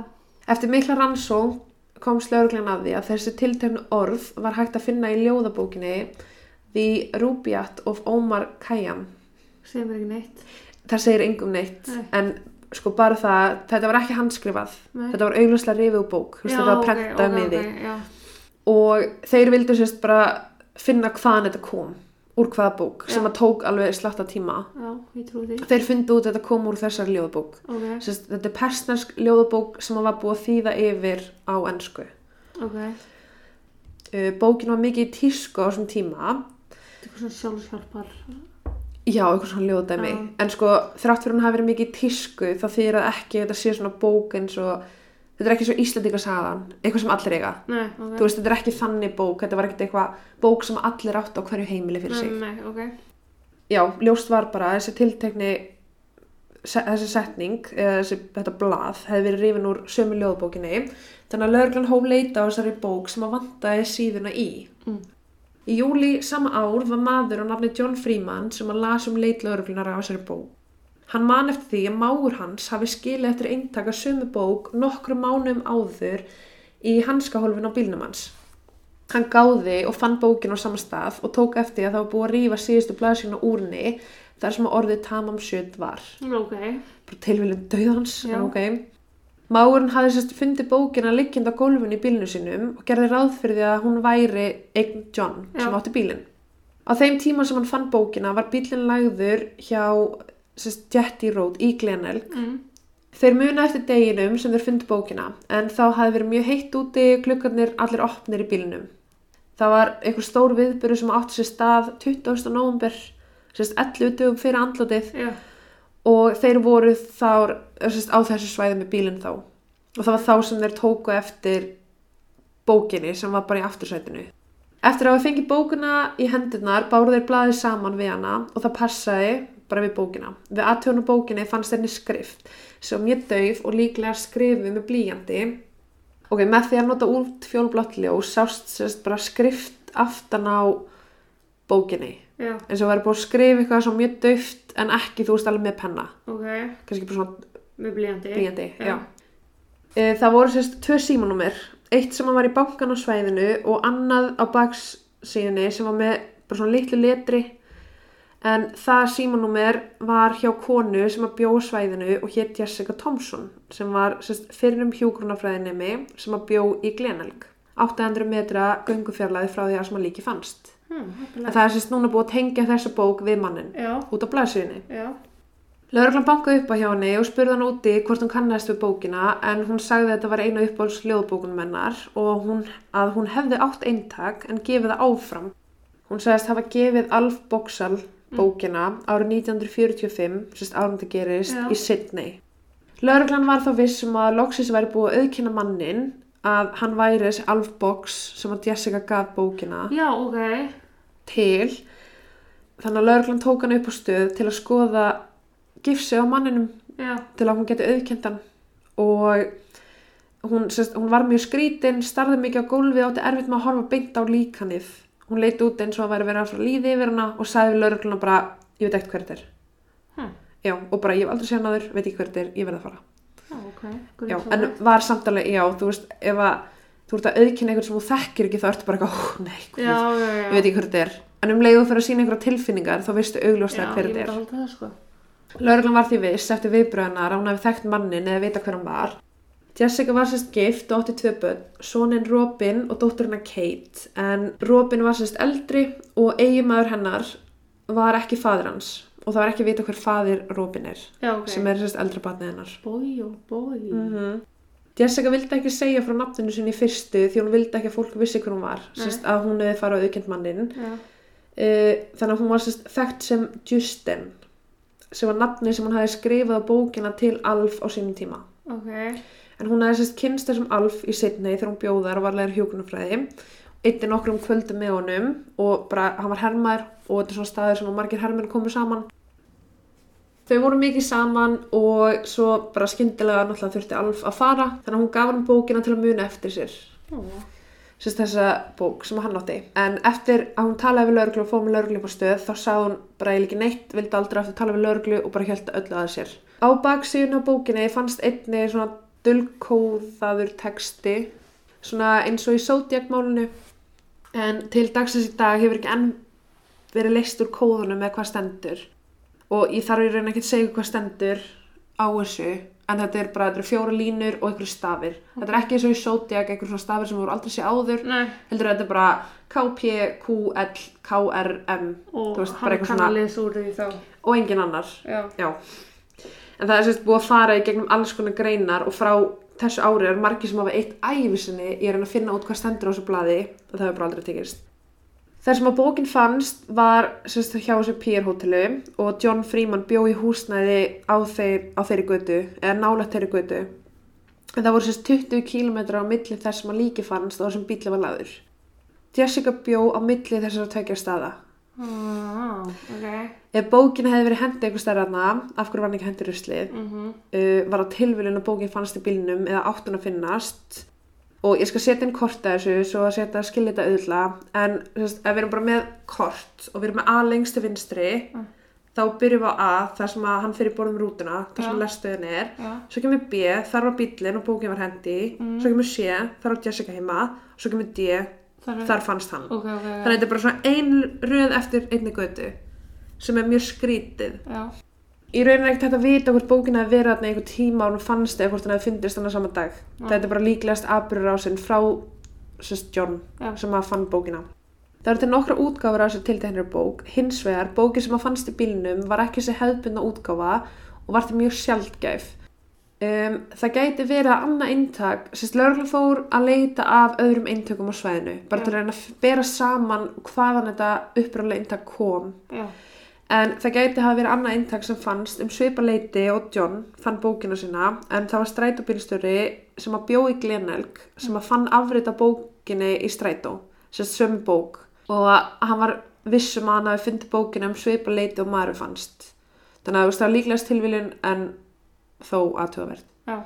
Eftir mikla rannsókn komst lögreglan að því að þessi tilteknu orð var hægt að finna í ljóðabókinni The Rubaiyat of Omar Khayyam. segir mér ekki neitt. Það segir engum neitt, Nei. en sko bara það, þetta var ekki handskrifað. Nei. Þetta var auglustlega rifið úr bók, veist, þetta var prentað ok, með því. ok, já, Og þeir vildu sérst bara finna hvaðan þetta kom, úr hvaða bók, sem að tók alveg slatta tíma. já. Þeir fundu út að þetta kom úr þessar ljóðabók. Ok, Sérst, þetta er persnesk ljóðabók sem að var búið að þýða yfir á ennsku. ok. Uh, bókin var mikið í tísku á þessum tíma eitthvað svona sjálfshjálpar. já, eitthvað svona ljóðdæmi en sko, þrátt fyrir hún hafi verið mikið í tísku þá þýðir það ekki að þetta sé svona bók eins og þetta er ekki svo Íslandingasagan eitthvað sem allir eiga Nei, ok. þú veist, þetta er ekki þannig bók, þetta var ekkert eitthvað bók sem allir átt á hverju heimili fyrir sig Nei, nei, ok. já, ljóst var bara þessi tiltekni se- þessi setning eða þessi, þetta blað hefði verið rifin úr sömu ljóðbókinni þannig að lögreglan hóf leita á þessari bók sem að vantaði síðuna í Mm. Í júli sama ár var maður á nafni John Freeman sem að las um leit lögreglunar á þessari bók. Hann man eftir því að mágur hans hafi skilið eftir eintaka sömu bók nokkru mánum áður í hanskahólfin á bílnum hans. Hann gáði og fann bókin á sama stað og tók eftir að það var búið að rífa síðustu blaðsíkna úrni þar sem að orðið tamam sjöld var. Ok, Bara tilviljum döðans, en ok. Mágurinn hafði sérst fundið bókina liggjand á gólfinu í bílnu sinum og gerði ráð fyrir því að hún væri eign John sem Já. átti bílinn. Á þeim tíma sem hann fann bókina var bílinn lagður hjá Jetty Road í Glenelg. mm. Þeir muna eftir deginum sem þeir fundu bókina en þá hafði verið mjög heitt úti klukkarnir allir opnir í bílnum. Það var einhver stór viðbyrju sem átti sér stað 20. november, sérst 11 dögum fyrir andlótið já, og þeir voru þá sérst, á þessu svæði með bílinn þá og það var þá sem þeir tóku eftir bókinni sem var bara í aftursætinu. Eftir að hafa fengið bókina í hendurnar báru þeir blaðið saman við hana og það passaði bara við bókina. Við aðtjónu bókinni fannst þeirni skrift sem mjög dauf og líklega skrifuð með blíjandi. Ok, með því að nota út fjólblátt ljós sást sérst bara skrift aftan á bókinni. já, Eins og væri búið að skrifa eitthvað svo mjög dauft en ekki þú veist alveg með penna. ok. Kannski bara svona Með blíjandi. blíjandi, Já. já. E, það voru sérst tvö símanúmer. Eitt sem var í bankan á svæðinu og annað á baksíðunni sem var með bara svona litlu letri. En það símanúmer var hjá konu sem að bjó svæðinu og hétt Jessica Thompson sem var sérst fyrrum hjúgrunafræðinemi sem að bjó í Glenelg. 800 metra göngufjarlæði frá því að sem að líki fannst. Hmm, En það er sérst núna búið að tengja þessa bók við mannin Já, út á blaðsíðunni. já, Lörglan bankaði upp á hjá henni og spurði hann úti hvort hún kannast við bókina en hún sagði að þetta var einu uppbóls ljóðbókunum hennar og hún, að hún hefði átt eintak en gefið það áfram. Hún sagðist hafa gefið Alf Boxall bókina árið 1945, sérst árum þetta gerist, Já. í Sydney. Lörglan var þá viss um að Loxis væri búið að auðkynna mannin að hann væri þessi Alf Box sem að Jessica gaf bókina Já, ok. til þannig að lauruglan tók hann upp á stöð til að skoða gifsi á manninum Já, til að hún geti auðkend hann og hún, sest, hún var mjög skrítin starði mikið á gólfið átti erfitt með að horfa beint á líkanið hún leit út eins og að væri verið að fara líði yfir hana og sagði við laurugluna bara ég veit ekkert hver þetta er Hm. já, og bara ég hef aldrei séð hann aður, veit ekki hver þetta er ég verð að fara já, ok. já, en var samtalið, já, þú veist ef að þú ert að auðkynna einhvern sem þú þekkir ekki þá ertu bara eitthvað, ó, nei, Já, já, já. ég veit ekki hver þetta er en um leiðu fyrir að sína einhverja tilfinningar þá veistu augljóslega Já, hver ég þetta er sko. Lörglan var því viss eftir viðbröðunar Jessica var sérst gift og átti tvö börn, sonin Robin og dótturina Kate, en Robin var sérst eldri og eiginmaður hennar var ekki fadir hans og það var ekki að vita hver fadir Robin er, Já, ok. sem er sérst eldra barnið hennar. Bói og bói. Mm Jessica vildi ekki segja frá nafninu sinni fyrstu því hún vildi ekki að fólk vissi hver hún var, sérst að hún hefði farið á aukend mannin. Já, Uh, þannig að hún var sérst þekkt sem Justin, sem var nafni sem hún hefði skrifað á bókina til Alf á sínum tíma. ok. En hún sérst kynst þessum Alf í Sydney þegar hún bjóðar og var legar hjókunarfræði. Eitthi nokkrum kvöldum með honum og bara hann var hermaður og þetta er svona staður sem margir hermenn komu saman. Þau voru mikið saman og svo bara skyndilega náttúrulega þurfti Alf að fara þannig að hún gaf hann bókina til að muna eftir sér. Ó, Sérst þessa bók sem hann átti. En eftir að hún talaði við lauruglu og fóð með lauruglu á stöð þá sagði hún bara eiginlega ekki neitt, vildi aldrei aftur tala við lauruglu og bara hjælta öllu að sér. Á baksíðun á bókinni fannst einni svona dulkóðaður texti, svona eins og í Zodiac-málinu. En til dagsins í dag hefur ekki enn verið leist úr kóðunum með hvað stendur. Og ég þarf í raun ekki að segja hvað stendur á þessu, en þetta er bara, þetta eru fjóra línur og einhverju stafir. Þetta er ekki eins og í Zodiac, einhverju svona stafir sem voru aldrei sé áður. nei. Heldur þetta er bara K, P, Q, L, K, R, M Og hann kann að lesa úr því þá. og engin annar. Já. Já. En það er sérst búið að fara í gegnum alls konar greinar og frá þessu ári er margir sem hafa eitt æfisinni í að finna út hvað stendur á þessu blaði og það hefur bara aldrei tekist. Það sem að bókin fannst var sérst hjá þessu PR hótelu og John Freeman bjó í húsnæði á, þeir, á þeirri götu, eða nálægt þeirri götu. En það voru sérst 20 km á milli þess sem að líki fannst og þessum bíli var laður. Jessica bjó á milli þessara tvekja staða. Ah, ok. Ef bókin hefði verið hendið einhver stærra af hverju var hann ekki hendið ruslið, Mhm. uh, var á tilvílun að bókin fannst í bílnum eða áttun að finnast og ég skal setja inn kort að þessu svo að setja að skilja þetta auðla en sérst, ef við erum bara með kort og við erum með A lengst til vinstri Mm. þá byrjum við á A þar sem að hann fyrir borðum rútuna þar sem Já. lestuðin er Já. svo kemur B, þar var bílinn og bókin var hendi Mm. svo kemur C, þar var Jessica heima svo kemur D, Þar þar fannst hann. Ok, ok, þannig að þetta er bara svona ein röð eftir einni götu sem er mjög skrítið Já. í rauninni er ekkert að vita hvort bókin hefði verið þarna einhver tíma og hún fannst eða hvort hann hefði fyndist þannig sama dag. Já. þetta er bara líklegast atbyrður á sinn frá sérst John Já. sem að fann bókina. Það eru til nokkra útgáfur af þessu tilteknir bók. Hins vegar, bókin sem að fannst í bílnum var ekki þessi hefðbundna útgáfa og var þetta mjög sjaldgæf um, það gæti verið að annað eintak sérst lögregla fór að leita af öðrum eintökum á svæðinu bara til að reyna að bera saman hvaðan þetta uppræðlega eintak kom Já. En það gæti hafa verið annað eintak sem fannst um svipa leiti og John fann bókina sína en það var strætóbílstjóri sem að bjó í Glenelg sem að fann afrita bókinni í strætó, sérst sömu bók og hann var vissum að hann hafi fundið bókina um svipa leiti og maður fannst. Þannig að það var líklegast tilviljun en þó aðtöðavert. Já.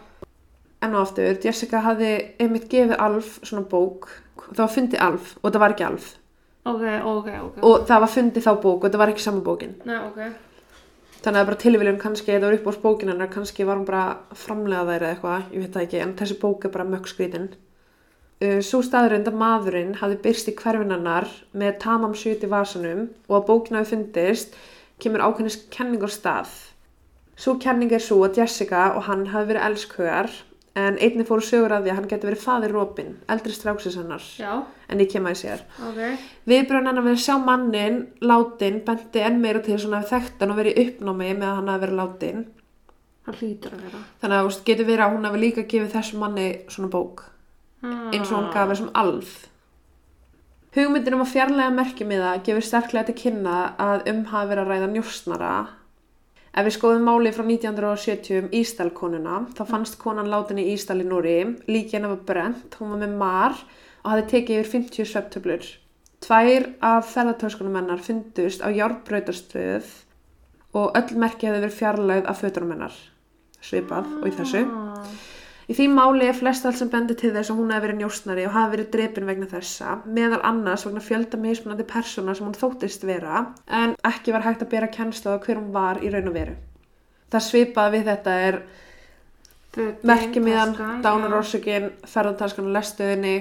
En og aftur, Jessica hafði einmitt gefið Alf svona bók, það var fundið Alf og það var ekki Alf Ok, ok, ok. og það var fundið þá bók og það var ekki sama bókin. Nei, ok. Þannig að bara tilviljun kannski, þetta var upp á bókin hennar, kannski var hún bara að framlega þær eða eitthvað, ég veit það ekki, en þessi bók er bara mökk skrítin. Uh, Svo staðurinn að maðurinn hafði byrst í hverfin hennar með tamam sjút í vasanum og að bókin hafi fundist, kemur ákveðnis kenning á stað. Svo kenning er svo að Jessica og hann hafi verið elskugar en einnig fóru sögur að því að hann geti verið faðir Robin, eldri stráksins hennar. Já, en ég kem að sér. Ok. Viðbröðin hennar við að sjá mannin látin bendi enn meira til svona að þekkt hann og verið í uppnámi með að hann hafi verið látin Það hlýtur að vera. þannig að veist, getur verið að hún hafi líka gefið þessum manni svona bók. Eins og hún gaf þessum alf. Hugmyndin um að fjarlæga merkimiða gefur sterklega til kynna að um hafi verið að ræða njósnara Ef við skoðum máli frá 1970 um Ísdalkonuna, þá fannst konan látin í Ísdal í Núri, líki hennar var brent, hún var með mar og hafði tekið yfir 50 svefntöflur. Tvær af ferðartöskunum hennar fundust á járbrautastöð og öll merki hefði verið fjarlægð af fötunum hennar. Svipað og í þessu. Í því máli er flest allt sem bendir til þess að hún hefði verið njósnari og hafi verið drepin vegna þessa, meðal annars vegna fjölda mismunandi persóna sem hún þóttist vera, en ekki var hægt að bera kennsla á hver hún var í raun og veru. Það svipað við þetta er merkimiðan, taskan, dánarorsökin, ferðartaskan og lestuðinni.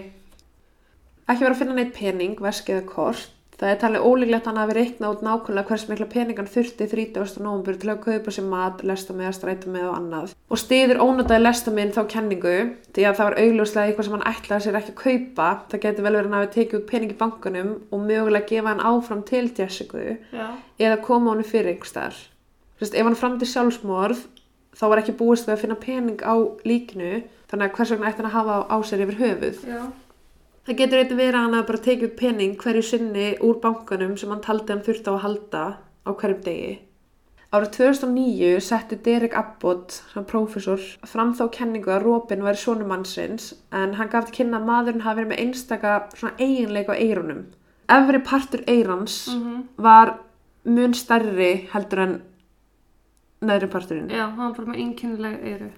Ekki verið að finna neitt pening, veski eða kort. Það er talið ólíklegt að hann hafi reiknað út nákvæmlega hvers mikla peningan þurfti 30. nóvambur til að kaupa sér mat, lesta með, stræta með og annað. Og stiður ónotaði lesta minn þá kenningu því að það var augljóslega eitthvað sem hann ætlaði sér ekki að kaupa. Það getur vel verið að hann hafi tekið út pening í bankunum og mögulega gefa hann áfram til Jessica Já, eða koma honum fyrir einhvers þar. Sest, ef hann framdi sjálfsmorð þá var ekki búist við að finna pening á líkinu þannig að hvers vegna ætti hann að hafa á sér yfir höfuð. já. Það getur eitthvað verið að hann að bara tekið pening hverju sinni úr bankanum sem hann taldi hann þurfti á að halda á hverjum degi. Árið 2009 setti Derek Abbott, sem prófessor, fram þá kenningu að Robin væri sonu mannsins en hann gaf til kynna að maðurinn hafi verið með einstaka svona eiginleika á eirunum. Efri partur eirans Mm var mun stærri heldur en neðri parturinn Já, hann var bara með einkennileg eyru.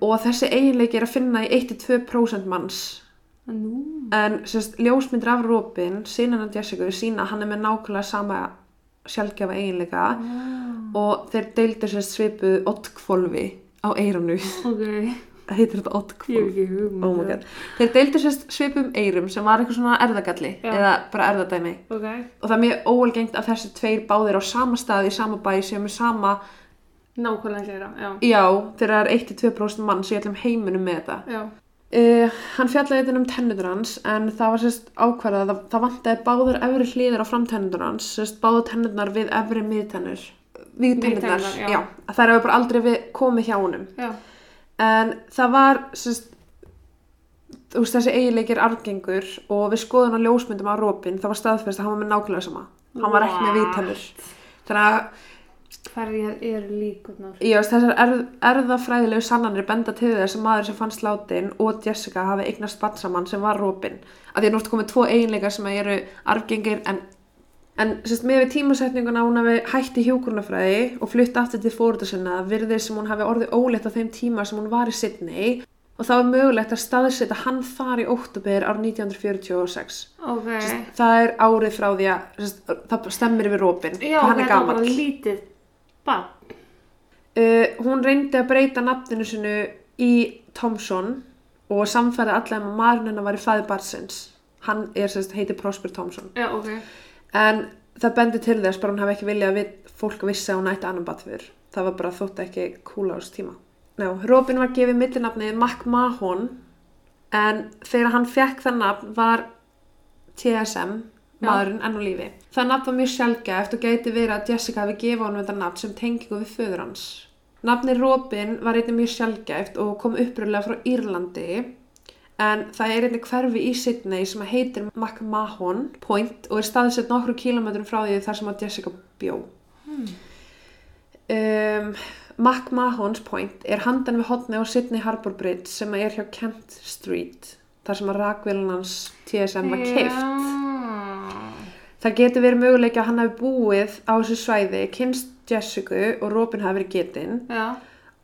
og þessi eiginleiki er að finna í 1-2% manns Nú. en sérst, ljósmyndir af Robin sínan af Jessica sína að hann er með nákvæmlega sama sjálfgefa eiginleika Wow. og þeir deildu sérst svipuð ottkvolfi á eiranu Ok, heitir þetta ekki hugmynd. oh þeir deildu sérst svipum eirum sem var eitthvað svona erðagalli Já. eða bara erðadæmi Ok, og það er mjög óalgengt að þessi tveir báðir á sama staði í sama bæ sem er sama nákvæmlega gera, já. Já, þegar það er 1-2% mann sem ég ætlum heiminum með þetta. Já, Uh, hann fjallaði þetta um tennundur hans en það var sérst ákvarðað að það vantaði báður efri hliðar á framtennundur hans, sérst báður tennurnar við efri miðtennur. Við Miðtennurnar, já. já. Það hefur bara aldrei við komið hjá honum. já. En það var sérst, þú veist þessi eiginleikir argengur og við skoðum á ljósmyndum á Robin, það var staðfest að hann var með nákvæmlega sama. Hann var ekki með What? viðtennur. Þannig að Hverjar eru líkurnar? Já, þessar erð, erðafræðilegu sannanir benda til þess að maður sem fannst látin og Jessica hafi eignast bann saman sem var Robin. Að því nú ertu komið tvo eiginleikar sem eru arfgengir en, en sérst, með við tímasetninguna hún hafi hætti hjúkurnafræði og flutt aftur til fórölda sinna virðir sem hún hafi orðið óleitt á þeim tíma sem hún var í Sydney og þá er mögulegt að staðsetja hann þar í óttubir ár 1946. Ok. Sérst, það er árið frá því að sérst, það stemmir yfir Robin, Já, hann er þetta bann. Uh, hún reyndi að breyta nafninu sinu í Thompson og samfæði allavega að maðurinn hennar var í fæði barsins. Hann er sérst heiti Prosper Thompson. Já, ok. En það bendi til þess bara hún hafi ekki viljað að við, fólk vissi að hún ætti annan batfyr. Það var bara þótt ekki cool á þessu tíma. Ná, Robin var gefið millinafnið Mac Mahon en þegar hann fekk það nafn var TSM. Maðurinn enn á lífi. Það nafn var mjög sjálfgæft og gæti verið að Jessica hafi gefið honum þetta nafn sem tengingu við föður hans. Nafni Robin var einnig mjög sjálfgæft og kom uppröðlega frá Írlandi en það er einnig hverfi í Sydney sem heitir McMahon Point og er staðsett nokkru kílometrum frá því þar sem að Jessica bjó. Um, McMahon's Point er handan við hotni á Sydney Harbour Bridge sem er hjá Kent Street þar sem að rakvélun hans TSM var keift. Já. Það getur verið möguleiki að hann hafi búið á þessu svæði, kynst Jessica og Robin hafi verið getinn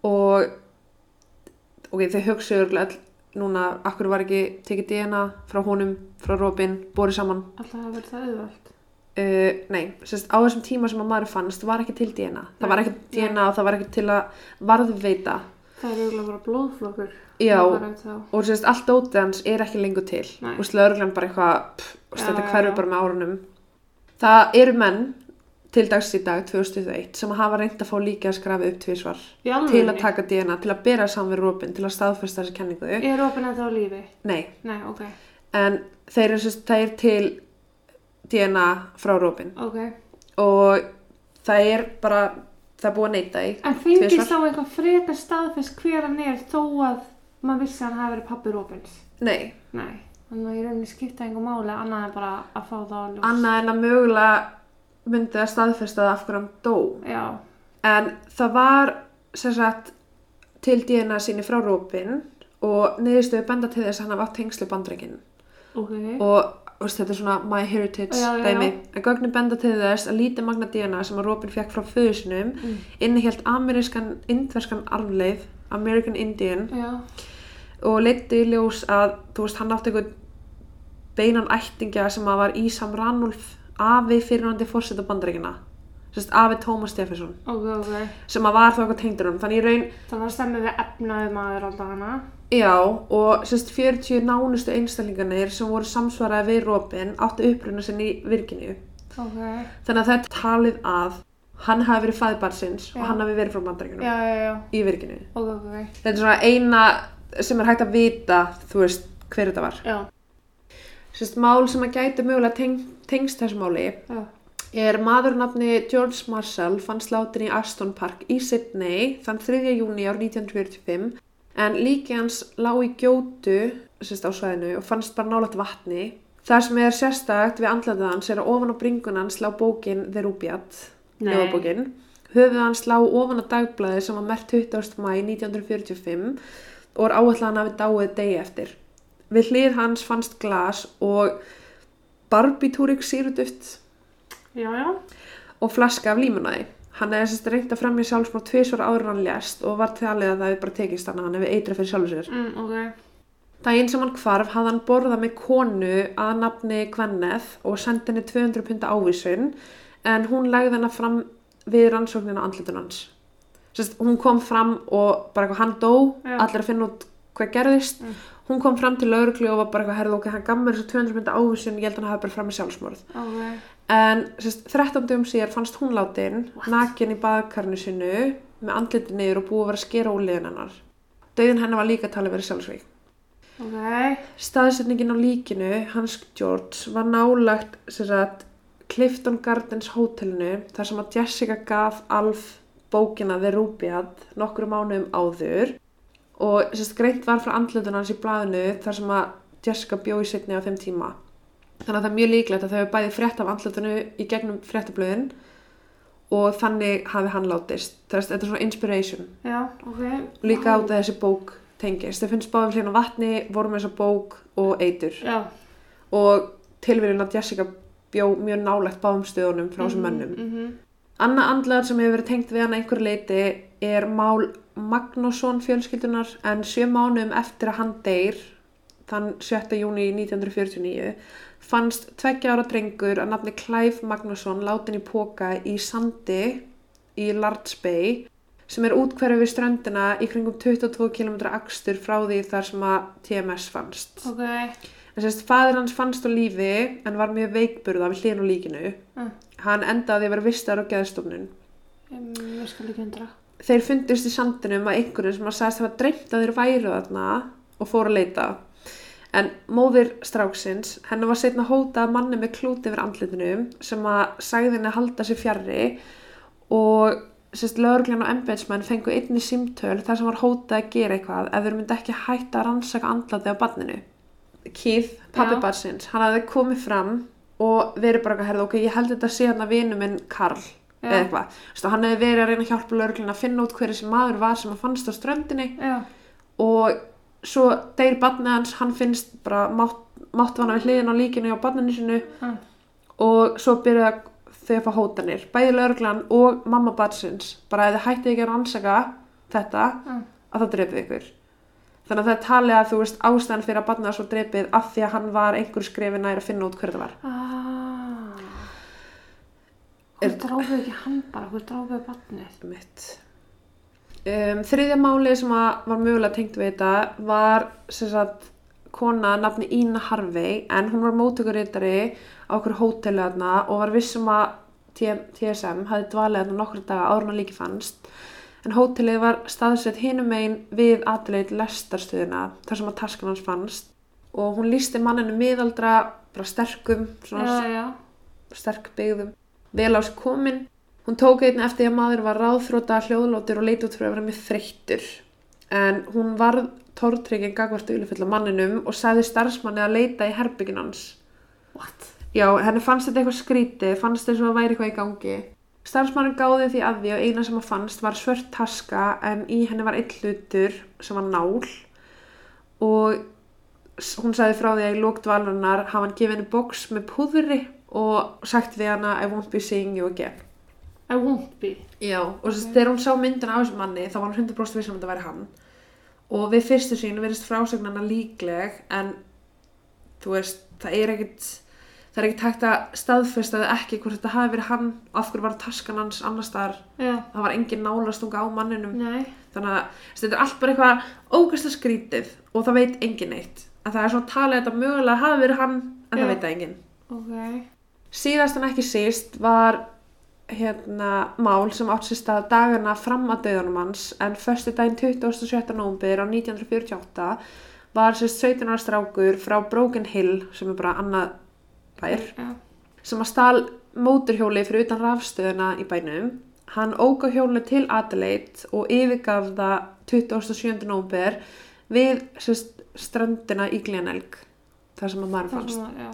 og ok, þau hugsaðu örugglega öll núna, akkur var ekki tekið DNA frá honum, frá Robin, borið saman Alltaf hafa verið það auðvöld. uh, nei, sérst, á þessum tíma sem að maður fannst var ekki til DNA, það var ekki Nei. DNA og það var ekki til að varðveita Það er auðvitað bara blóðflokkur. Já. Og sérst, allt dótið hans er ekki lengur til Nei. og slöðurglann bara eitthvað þetta já. bara með árunum það eru menn til dags í dag 2001 sem hafa reynd að fá líka að skrafa upp tvísvar Í til að taka DNA, til að bera saman við Robin til að staðfesta þessi kenningu Er Robin ennþá á lífi? nei, Nei, ok. en þeir eru það er til DNA frá Robin Ok. og það er bara það er búið að neyta því En fengist þá eitthvað frekar staðfest hver hann er þó að maður vissi að hann hafi verið pappi Robins? nei, Nei. Þannig að ég rauninni skipta einhver máli annað en bara að fá það á ljós. annað en að mögulega myndi að staðfesta af hverju hann dó Já. En það var sem sagt til DNA síni frá Rópin og niðurstöðu benda til þess að hann hafa átt tengslu bandreikin Ok. og veist, þetta er svona my heritage Já, já, dæmi. já. En gögnin benda til þess að lítið magna DNA sem að Rópin fekk frá föðusinum Mm. innihjalt amerískan, indverskan arfleif, American Indian Já. Og leiti í ljós að þú veist hann átti einhvern beinan ættingja sem að var Ísam Ranulf afi fyrirhandi fórseta bandreikina sérst afi Thomas Jefferson Ok, ok. sem að var þá eitthvað tengdur hann þannig í raun Þannig að stemmi við efnaði maður alltaf hana. Já, og sérst 40 nánustu einstaklingarnir sem voru samsvaraði við Robin áttu uppruna sinni í virkinu. Ok. Þannig að það er talið að hann hafi verið fæðbarsins og hann hafi verið frá já. í virkinu. Þetta er svona eina sem er hægt að vita, þú veist, hver þetta var. Já. Sérst mál sem að gæti mögulega teng, tengst þessu máli Já. er maðurnafni George Marshall fann slátin í Aston Park í Sydney þann 3. júni ár 1945 en líki hans lá í gjótu sérst á svæðinu og fannst bara nálægt vatni. Það sem er sérstakt við andlatið hans er að ofan á bringun hans lá bókin The Rubiat. Höfuð hans lá ofan á dagblæði sem var mert 20. mæ 1945 og er áallan að hann hafi dáið degi eftir. Við hlið hans fannst glas og barbitúrik já. og flaska af límunæði. Hann hefði sérst reynt að fremja sjálfsmór tvisvar áður hann lést og var talið að það hefði bara tekist hann að hann hefði eitrað fyrir sjálfur sér. Mm, ok. Daginn sem hann hvarf hafði hann borðað með konu að nafni Gwenneth og sendi henni 200 punta ávísun en hún lagði hennar fram við rannsóknina á Sérst, hún kom fram og bara eitthvað hann dó, Já. allir að finna út hvað gerðist. Mm. Hún kom fram til lauruglu og var bara eitthvað herðu ok, hann gaf mér þessu 200 punta ávísun, ég held að hann hafi bara fram með sjálfsmorð. Ok. En sérst, 13 dögum síðar fannst hún látin, nakin í baðkarnu sinu, með andliti niður og búið að vera skera úliðin hennar. Dauðin hennar var líka talið verið sjálfsvík. Ok. Staðsetningin á líkinu, hans George, var nálagt Clifton Gardens hótelinu þar sem að Jessica gaf Alf bókina The Rubiad nokkru mánuðum áður og sérst, greint var frá andlutun hans í blaðinu þar sem að Jessica bjó í setni á þeim tíma. Þannig að það er mjög líklegt að þau hefur bæði frétt af andlutinu í gegnum fréttablöðin og þannig hafi hann látist. Þess, þetta er svona inspiration Já, ok. líka át að þessi bók tengist. Þau finnst báðum hlýna vatni, voru með þessa bók og eitur. Já. Og tilvíðin að Jessica bjó mjög nálægt báðum stöðunum frá þessum mönnum. Mm -hmm. Anna andlegar sem hefur verið tengt við hann einhver leiti er mál Magnússon fjölskyldunar en sjö mánuðum eftir að hann deyr þann 7. júni 1949 fannst tveggja ára drengur að nafni Clive Magnússon látin í póka í sandi í Lards Bay sem er útkverfið við ströndina í kringum 22 km akstur frá því þar sem að TMS fannst. Ok. En sérst, fadir hans fannst á lífi en var mjög veikburða við hlýðin og líkinu. Mm. Hann endaði að vera vistar á geðstofnun. Þeir fundust í sandinum að einhverju sem að sagðist hafa dreymt að þeir væru þarna og fóru að leita. En móðir stráksins, henni var setna hótað manni með klúti yfir andlitinu sem að sagði henni að halda sér fjarrri og sérst lögreglan og embetsmenn fengu einni símtöl þar sem var hótað að gera eitthvað ef þeir myndi ekki hætta að rannsaka andlati á barninu. Keith, pabbi Já. barsins, hann hafði komið fram og verið bara eitthvað herða, ok, ég held þetta sé hann að vinu minn Karl Já. eða eitthvað. Þú veist, og hann hefði verið að reyna að hjálpa lögreglun að finna út hverju sem maður var sem að fannst á ströndinni Já. og svo deyr barnið hans, hann finnst bara mátt, máttvana við hliðin á líkinu á barninu sinu Mm. og svo byrja þau að fá hótanir. Bæði lögreglan og mamma barsins, bara ef þið hættið ekki að rannsaka þetta, að það drefið ykkur. Þannig að það er talið að þú veist ástæðan fyrir að barnið var svo drefið af því að hann var einhver skrefi nær að finna út hverju það var. Ah. Er- Hvað dráfið ekki hann bara? Hvað dráfið barnið? Um, þriðja máli sem var mögulega tengt við þetta var sem sagt kona nafni Ína Harvey en hún var mótökurítari á okkur hóteli þarna og var vissum að TSM hafði dvalið hann nokkur daga en hann líki fannst en hótelið var staðsett hinum megin við Adelaide lestarstöðuna þar sem að taskan hans fannst og hún lísti manninu miðaldra bara sterkum, svona já, já. sterk byggðum, vel á sig komin. Hún tók einnig eftir því að maður var ráðþróta, hljóðlótur og leit út fyrir að vera með þreyttur. En hún varð tórtryggin gagvart auðlufulla manninum og sagði starfsmanni að leita í herbyggin hans. What? Já, henni fannst þetta eitthvað skrítið, fannst þess að það væri eitthvað í gangi. Starfsmannin gáði því að því að eina sem að fannst var svört taska en í henni var einn hlutur sem var nál og hún sagði frá því að í lókt valurnar hafa hann gefið henni boks með púðri og sagt við hana I won't be seeing you again. I won't be. Já, og okay. þegar hún sá myndina af þessum manni þá var hún 100% viss um að þetta væri hann og við fyrstu sín verðist frásögnana líkleg en þú veist, það er ekkit það er ekkit hægt að staðfesta það ekki hvort þetta hafi verið hann af hverju var taskan hans annars staðar Já. það var engin nálastunga á manninum Nei. þannig að þetta er allt bara eitthvað ógæslega skrítið og það veit engin neitt en það er svona talið að þetta mögulega hafi verið hann en Já. það veit það engin Ok. síðast en ekki síst var hérna mál sem átt sér stað dagana fram að döðunum hans en förstu daginn 27. nómbir á 1948 var sérst 17 ára strákur frá Broken Hill sem er bara annað bær Já. sem að stál móturhjóli fyrir utan rafstöðuna í bænum hann óka hjólinu til Adelaide og yfirgaf það 27. nómbir við sérst ströndina í Glenelg þar sem að maður fannst að, já.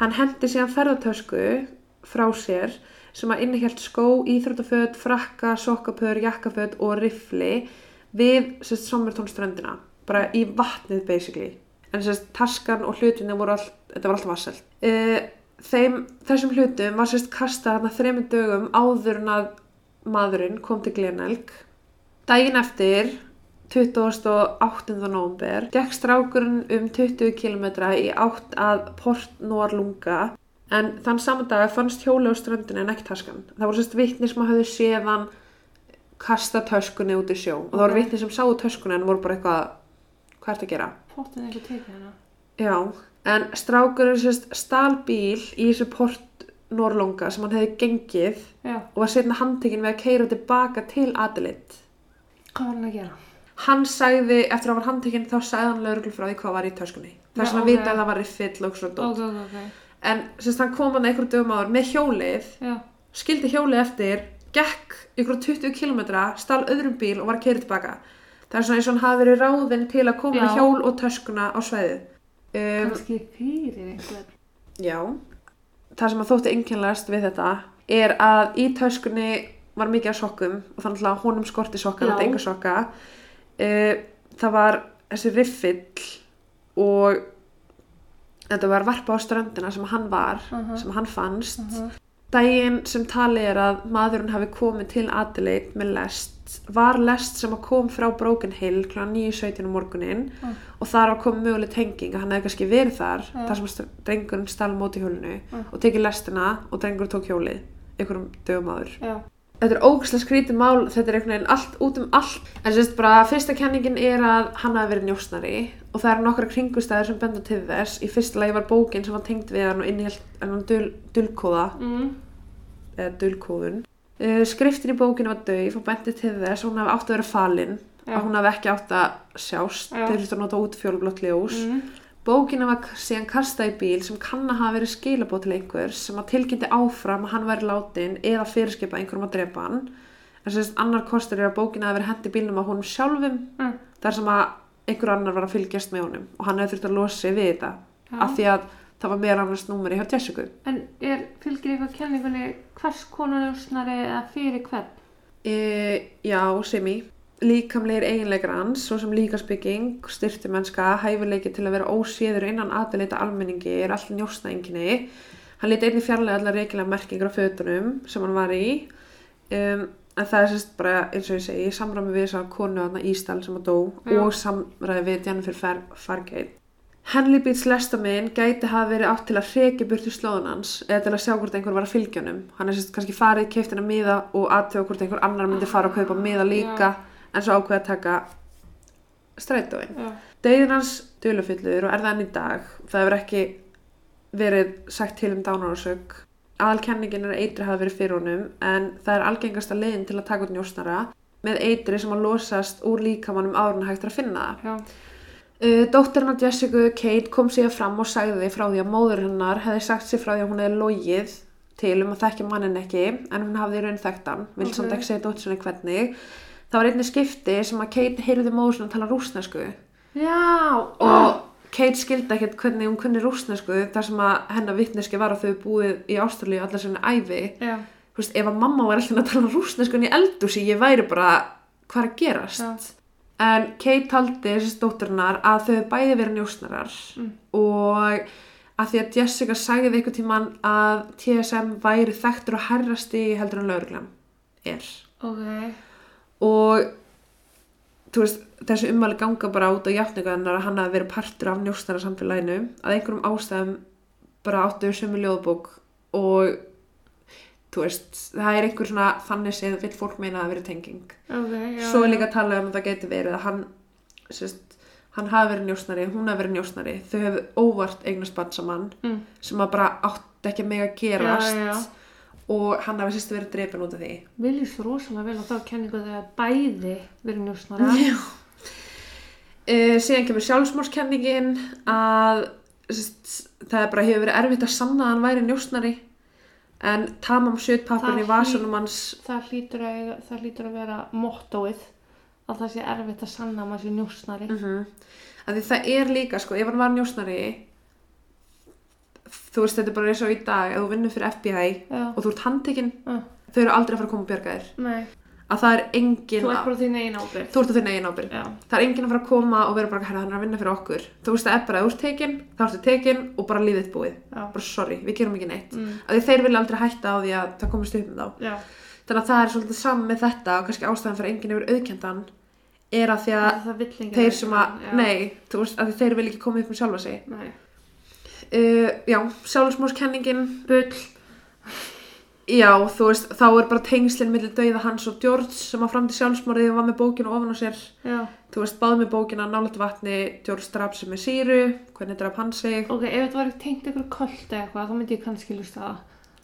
Hann hendi síðan ferðartösku frá sér sem að innihjalt skó, íþróttaföt, frakka, sokkapör, jakkaföt og rifli við sérst sommertónströndina, bara í vatnið basically. En sérst taskan og hlutinni voru all, þetta var alltaf vassalt. Uh, þeim, þessum hlutum var sérst kastað hann að þreymur dögum áður en að maðurinn kom til Glenelg. Daginn eftir 28. nómber gekk strákurinn um 20 km í átt að Port Noarlunga en þann saman dag fannst hjóli á ströndinu en ekki taskan. Það voru sérst vitni sem hafði séð hann kasta töskunni út í sjó og það voru Ok. vitni sem sáu töskunni en voru bara eitthvað hvað ertu að gera? Pottin eitthvað tekið hana. Já, en strákurinn sérst stal bíl í þessu Port Noarlunga sem hann hefði gengið Já. og var setna handtekinn við að keira tilbaka til Adelaide. Hvað var hann að gera? Hann sagði, eftir að hann var handtekinn, þá sagði hann lauruglu frá því hvað var í svona ok. að vita að það var riffill og svona dót. Ok, ok, ok. En semst hann kom hann einhverjum dögum áður með hjólið, Já. skildi hjólið eftir, gekk ykkur 20 km, stal öðrum bíl og var að keira tilbaka. Það er svona eins og hann hafi verið ráðinn til að koma Já. hjól og töskuna á sveðið. Um, Kannski fyrir einhver. já, það sem að þótti einkennlegast við þetta er að í töskunni var mikið af sokkum og þannig að honum skorti sokka, Já. þetta enga sokka. Uh, það var þessi riffill og þetta var varpa á ströndina sem hann var, Aha. sem hann fannst. Uh Dægin sem talið er að maðurinn hafi komið til Adelaide með lest var lest sem að kom frá Broken Hill kl. 9.17 um morgunin Mm. og þar var komið möguleg tenging að hann hefði kannski verið þar Ja. þar sem drengurinn stál móti hjólinu Mm. og tekið lestina og drengur tók hjólið einhverjum dögum áður. Já. Þetta er ógæslega skrítið mál, þetta er einhvern veginn allt út um allt. En sérst bara, fyrsta kenningin er að hann hafi verið njósnari og það eru nokkra kringustæður sem benda til þess. Í fyrsta lagi var bókin sem var tengd við hann og innihjalt hann dul, dulkóða, Mm. eða dulkóðun. Uh, skriftin í bókinu var döif og bendi til þess að hún hafi átt að vera falin, Já. að hún hafi ekki átt að sjást, Já. þeir þurftu að nota út fjólblótt ljós. Mm. Bókina var síðan kastað í bíl sem kann að hafa verið skilabóð til einhvers sem að tilkynnti áfram að hann væri látin eða fyrirskipa einhverjum að drepa hann. En sérst annar kostur er að bókina hafi verið hendi bílnum á honum sjálfum Mm. þar sem að einhver annar var að fylgjast með honum og hann hefði þurft að losa sig við þetta Já. af því að það var meira annars númeri hjá Jessica. En er, fylgir eitthvað kenningunni hvers konar ljósnari eða fyrir hvern? E, já, semi. Líkamlegir eiginleikar hans, svo sem líkasbygging, styrtumennska, hæfileiki til að vera óséður innan aðleita almenningi er allt njósnaenginni. Hann leti einnig fjarlæga allar reikilega merkingar á fötunum sem hann var í. Um, en það er sérst bara, eins og ég segi, samræmi við þess að konu aðna Ísdal sem að dó Já. og samræmi við Jennifer Far Fargate. Henley Beats lestaminn gæti hafa verið átt til að hreki burtu slóðun hans eða til að sjá hvort einhver var að fylgja honum. Hann er sérst kannski farið, keift hennar miða og aðtöða hvort einhver annar myndi fara að kaupa miða líka en svo ákveða að taka strætóin. Já. Dauðin hans dulafyllur og er það enn í dag. Það hefur ekki verið sagt til um dánarósök aðalkenningin er að eitri hafa verið fyrir honum en það er algengasta leiðin til að taka út njósnara með eitri sem að losast úr líkamannum árun hægt að finna það. Já. Dóttirinn af Jessica, Kate, kom síðan fram og sagði frá því að móður hennar hefði sagt sér frá því að hún hefði logið til um að þekkja mannin ekki en hún hafði í raun þekkt hann, vil samt ekki segja dóttir sinni hvernig. Það var einnig skipti sem að Kate heyrði móður að tala rúsnesku Já. og Kate skildi ekkert hvernig hún kunni rúsnesku þar sem að hennar vittneski var að þau búið í Ástralíu allar sinni æfi. Já. Þú veist, ef að mamma var alltaf að tala rúsnesku í eldúsi, ég væri bara hvað er að gerast. Já. En Kate taldi þessi stótturinnar að þau hefðu bæði verið njósnarar Mm. og að því að Jessica sagði einhvern tímann að TSM væri þekktur og herrasti heldur en lauruglan er. Ok. Og veist, þessi ummæli ganga bara út á játningaðinnar að hann hafi verið partur af njósnara samfélaginu að einhverjum ástæðum bara áttu sömu ljóðbók og þú veist, það er einhver svona þannig séð vill fólk meina að verið tenging Ok, já. svo er líka að tala um að það geti verið að hann sérst, hann hafi verið njósnari, hún hafi verið njósnari þau hefðu óvart eignast bann saman Mm. sem að bara átt ekki að mega gerast Já, já. og hann hafi sérst verið dreipin út af því Vil ég svo rosalega vel á þá kenningu þegar bæði verið njósnara. Já. Uh, síðan kemur sjálfsmórskenningin að sérst, það bara hefur verið erfitt að sanna að hann væri njósnari en tamam sjötpappurinn í vasunum hans Það hlýtur að, það hlýtur að vera mottóið að það sé erfitt að sanna að maður sé njósnari. mm að því það er líka sko, ef hann var njósnari þú veist þetta er bara eins og í dag ef þú vinnur fyrir FBI Já. og þú ert handtekinn Uh, þau eru aldrei að fara að koma og bjarga þér nei, að það er engin þú ert bara þín einn ábyrgð. þú ert þinna eigin ábyrgð Já. það er engin að fara að koma og vera bara hérna hann er að vinna fyrir okkur þú veist það er bara að þú ert tekinn þá ertu tekinn og bara lífið búið Já. bara sorry, við gerum ekki neitt Mm. að því þeir vilja aldrei hætta á því að það komist upp með þá Já. þannig að það er svolítið saman með þetta og kannski ástæðan fyrir að enginn hefur auðkendan er að því að þeir sem að, nei, þú veist, að þeir vil ekki koma upp með sjálfa sig. Uh, já, þú veist, þá er bara tengslinn millir dauða hans og George sem að fram til sjálfsmórið var með bókinu ofan á sér, Já. þú veist, báð með bókina nálægt vatni, George draf sem með síru, hvernig draf hann sig, Ok, ef þetta var tengt kolt eða eitthvað, þá myndi ég kannski lusta það.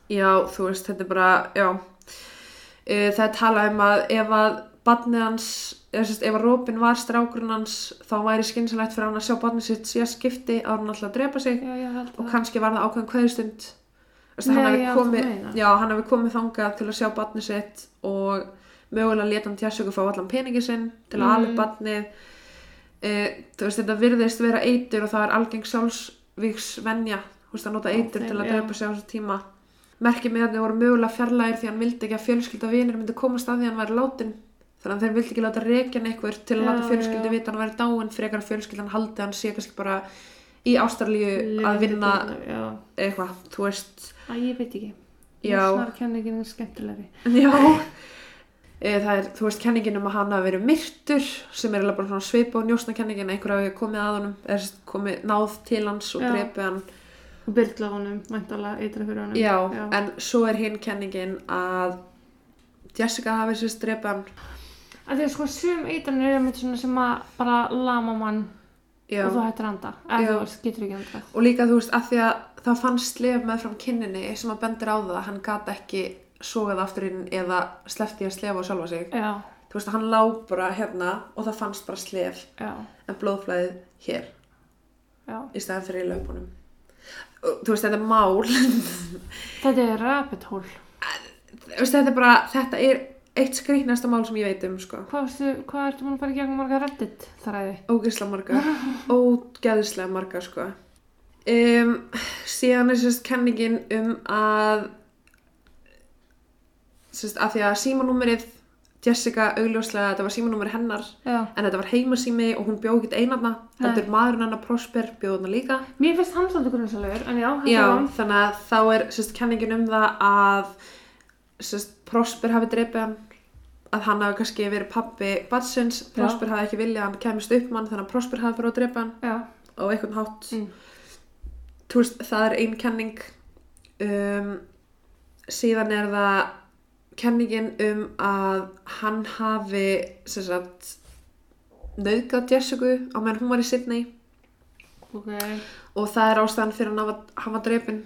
já, þú veist, þetta er bara, já, uh, það er talað um að ef að badnið hans, eða sérst, ef að Robin var strákurinn hans, þá væri skynsalegt fyrir hann að sjá badnið sitt síðast skipti ára hann alltaf að drepa sig. Já, og kannski var það ákveðin Veistu, Nei, hann hafi komið, hann hafi komið þangað til að sjá barnið sitt og mögulega leta hann tjásöku fá allan peningi sinn til að Mm. alveg barnið e, veist þetta virðist vera eitur og það er algeng þú veist að nota eitur Ok, til að já. drepa sig á þessu tíma merkið með þetta voru mögulega fjarlægir því hann vildi ekki að fjölskylda vinir myndi komast að því að hann væri látin þannig að þeir vildi ekki láta reykjan einhver til að láta fjölskyldu já. vita að hann væri dáin frekar að fjölskyldan haldi að hann sé kannski bara í Ástralíu að vinna eitthvað, þú veist Æ, ég veit ekki. Já. Njósnarkenningin er skemmtilegri. já <laughs> það er, þú veist, kenningin um að hann hafi verið myrtur sem er alveg bara svipa á njósnakenningin einhver hafi komið að honum sagt komið náð til hans og Já. drepið hann Og byrla honum, mæntalega eitra fyrir honum. já, Já. en svo er hinn kenningin að Jessica hafi sérst drepið hann Að því að sko sum eitranir eru með svona sem að bara lama mann já. og þú hættir að anda. Eða Já. þú getur ekki andað. og líka þú veist, að því að það fannst slef með fram kinninni sem að bendir á það að hann gat ekki sogað aftur inn eða sleppti að slefa á sjálfa sig Já, þú veist, hann lá bara hérna og það fannst bara slef já, en blóðflæðið hér já. í staðan fyrir í löpunum og þú veist þetta er mál <laughs> Þetta er veist, þetta er bara þetta er eitt skrýtnasta mál sem ég veit um sko. Hvað, veistu, hvað ertu múin að fara í gegnum marga reddit þræði? ógeðslega marga <laughs> ógeðslega marga sko. Um, síðan er sérst kenningin um að sérst að því að símanúmerið Jessica augljóslega þetta var símanúmerið hennar Já. en þetta var heimasími og hún bjóð ekki einarna. Nei. heldur maðurinn hennar Prosper bjóð hana líka. Mér finnst hann svolítið grunnsalegur, en já, þetta Já, er þannig að þá er sérst, kenningin um það að sérst, Prosper hafi dreipið hann að hann hafi kannski verið pappi Batsins, Prosper hafi ekki viljað að hann kemist upp mann þannig að Prosper hafi fyrir að dreipa hann Já, á einhvern hátt. Mm. Þú veist, það er ein kenning um, síðan er það kenningin um að hann hafi sagt nauðgat Jessica á meðan hún var í Sydney ok. og það er ástæðan fyrir hann að hafa drepin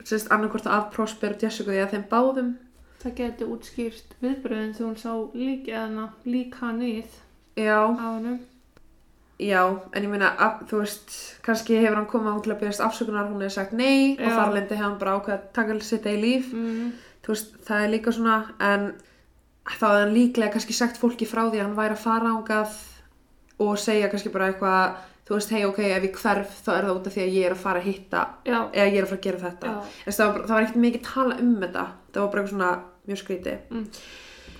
sérst annarkvort af Prosper og Jessica eða þeim báðum Það geti útskýrt viðbröðin þegar hún sá lík eðana, lík hann já, á hennum. Já, en ég meina þú veist, kannski hefur hann komið á til að byrjast afsökunar, hún hefur sagt nei og Já. þar lendi hefur hann bara ákveð að taka sitt eigi líf. Mm. þú veist, það er líka svona en þá hefði hann líklega kannski sagt fólki frá því að hann væri að fara ángað og segja kannski bara eitthvað þú veist, hei, ok, ef ég hverf þá er það út af því að ég er að fara að hitta Já, eða ég er að fara að gera þetta. Það var, það var ekkert mikið tala um þetta. Það var bara eitthvað svona mjög skríti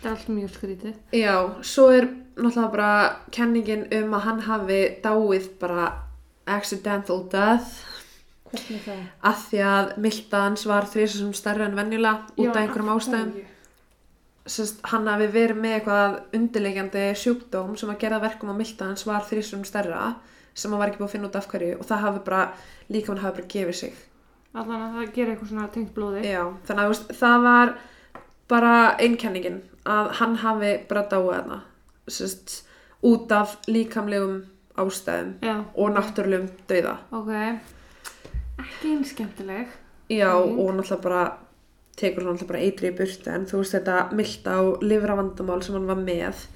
það er allt mjög skrítið. já, svo er náttúrulega bara kenningin um að hann hafi dáið bara accidental death Hvernig það? af því að miltans var þrísum stærri en venjulega út af einhverjum ástæðum Sest, hann hafi verið með eitthvað undirleikjandi sjúkdóm sem að gera verkum að milta hans var þrísum stærra sem hann var ekki búið að finna út af hverju og það hafi bara, líka hann hafi bara gefið sig Allan að það gerir eitthvað svona tengt blóði. Já, þannig að það var bara einkenningin að hann hafi bara dáið þarna sest, út af líkamlegum ástæðum Já. og náttúrulegum dauða Ok. Ekki eins skemmtileg. Já, Mm. og náttúrulega bara tekur hann náttúrulega bara eitri í burtu en þú veist þetta milta á livravandamál sem hann var með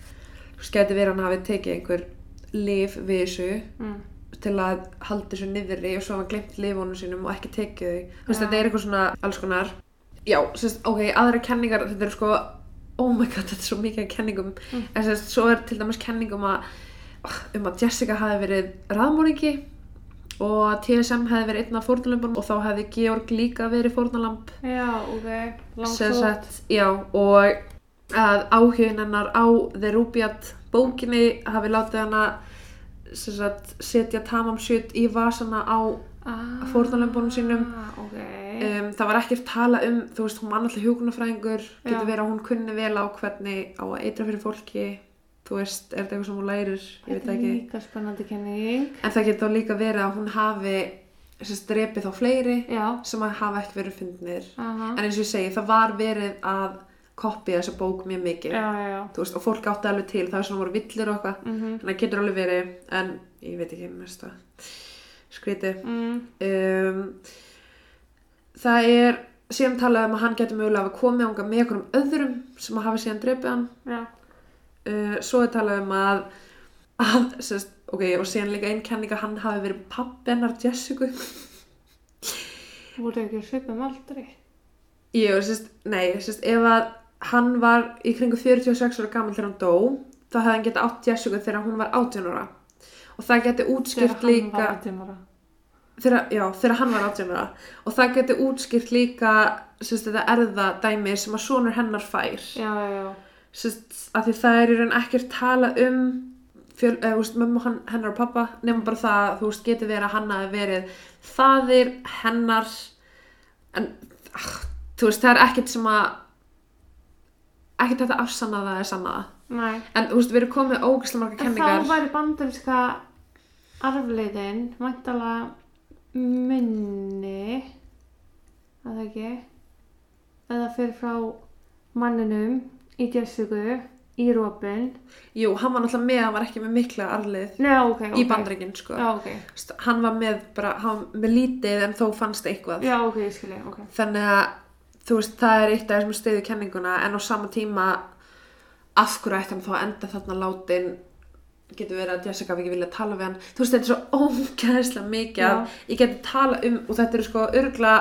þú geti verið hann hafi tekið einhver liv við þessu Mm. til að halda þessu niðri og svo hafa glemt lifunum sínum og ekki tekið þau Já. þetta er eitthvað svona alls konar já, sérst, ok, aðra kenningar þetta eru sko, oh my god, þetta er svo mikið kenningum, Mm. en sérst, svo er til dæmis kenning um að um að Jessica hafi verið raðmóringi og að TSM hefði verið einn af fórnalömbunum og þá hefði Georg líka verið fórnalamb Já, ok. sagt, já, og að áhugin hennar á The Rubiat bókinni hafi látið sagt, setja tamam shit í vasana á Ah, fórnarlömbunum sínum. Ok. Um, það var ekkert tala um, þú veist, hún var alltaf hjúkunarfræðingur getur verið að hún kunni vel á hvernig á að eitra fyrir fólki þú veist, er þetta eitthvað sem hún lærir Þetta það er ekki, líka spennandi kenning. en það getur líka verið að hún hafi sem sagt, drepið þá fleiri Já. sem að hafa ekki verið fundnir Aha. en eins og ég segi, það var verið að kopja þessa bók mjög mikið Já, já, já. veist, og fólk átti alveg til það er svona voru villir og eitthvað Mhm. þannig að getur alveg verið, en ég veit ekki mest að skríti Mm. um, það er síðan talað um að hann getur mögulega hafa komið ánga með einhverjum öðrum sem að hafa síðan drepið hann. Uh, svo er talað um að, að sérst, ok, og síðan líka einn kenning að hann hafi verið pappi hennar Jessica. Voru ekki svipum aldrei? Jú, sérst, nei, sérst, ef að hann var í kringu 46 ára gammal þegar hann dó, þá hefði hann getað átt Jessica þegar hún var 18 ára. Og það geti útskýrt líka Þegar já, þegar hann var 18 ára. Og það geti útskýrt líka sérst, þetta erða dæmi sem að sonur hennar fær. Já, já, sérst, að því það er í raun ekkert tala um fjöl, eða, úst, mömmu hennar og pappa nema bara það, þú veist, geti verið að hann hafi verið faðir hennar. En ah, þú veist, það er ekkert sem að ekkert þetta afsanna það er sanna Nei. en þú veist, við erum komið ógislega marga En kenningar. þá væri bandarinska arfleiðin vantala minni að það ekki? Eða fyrir frá manninum í Jessica í Robin. Jú, hann var náttúrulega með, hann var ekki með mikla arlið Nei, ok, ok. í bandreikin, sko. Já, ok, hann var með bara, hann var með lítið en þó fannst eitthvað. Já, ok, ég skilji, ok. Þannig að þú veist, það er eitt af þessum stiðu kenninguna en á sama tíma af hverju ætti hann þá að enda þarna látin getur verið að Jessica hafi ekki vilja tala við hann. Þú veist, þetta er svo ógæðislega mikið að ég geti tala um og þetta eru sko örgla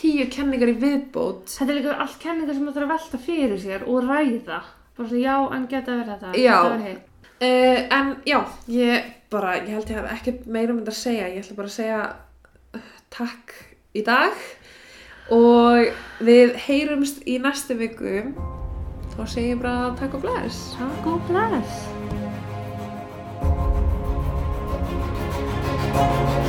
tíu kenningar í viðbót. Þetta er líka allt kenningar sem það þarf að velta fyrir sér og ræða. Bara svo, já, en geta verið þetta Já. hitt. uh, en já, ég bara ég held ég hef ekkert meira um þetta að segja. Ég ætla bara að segja uh, takk í dag. Og við heyrumst í næstu viku. Segir ég bara takk og bless. Takk og bless Thank you.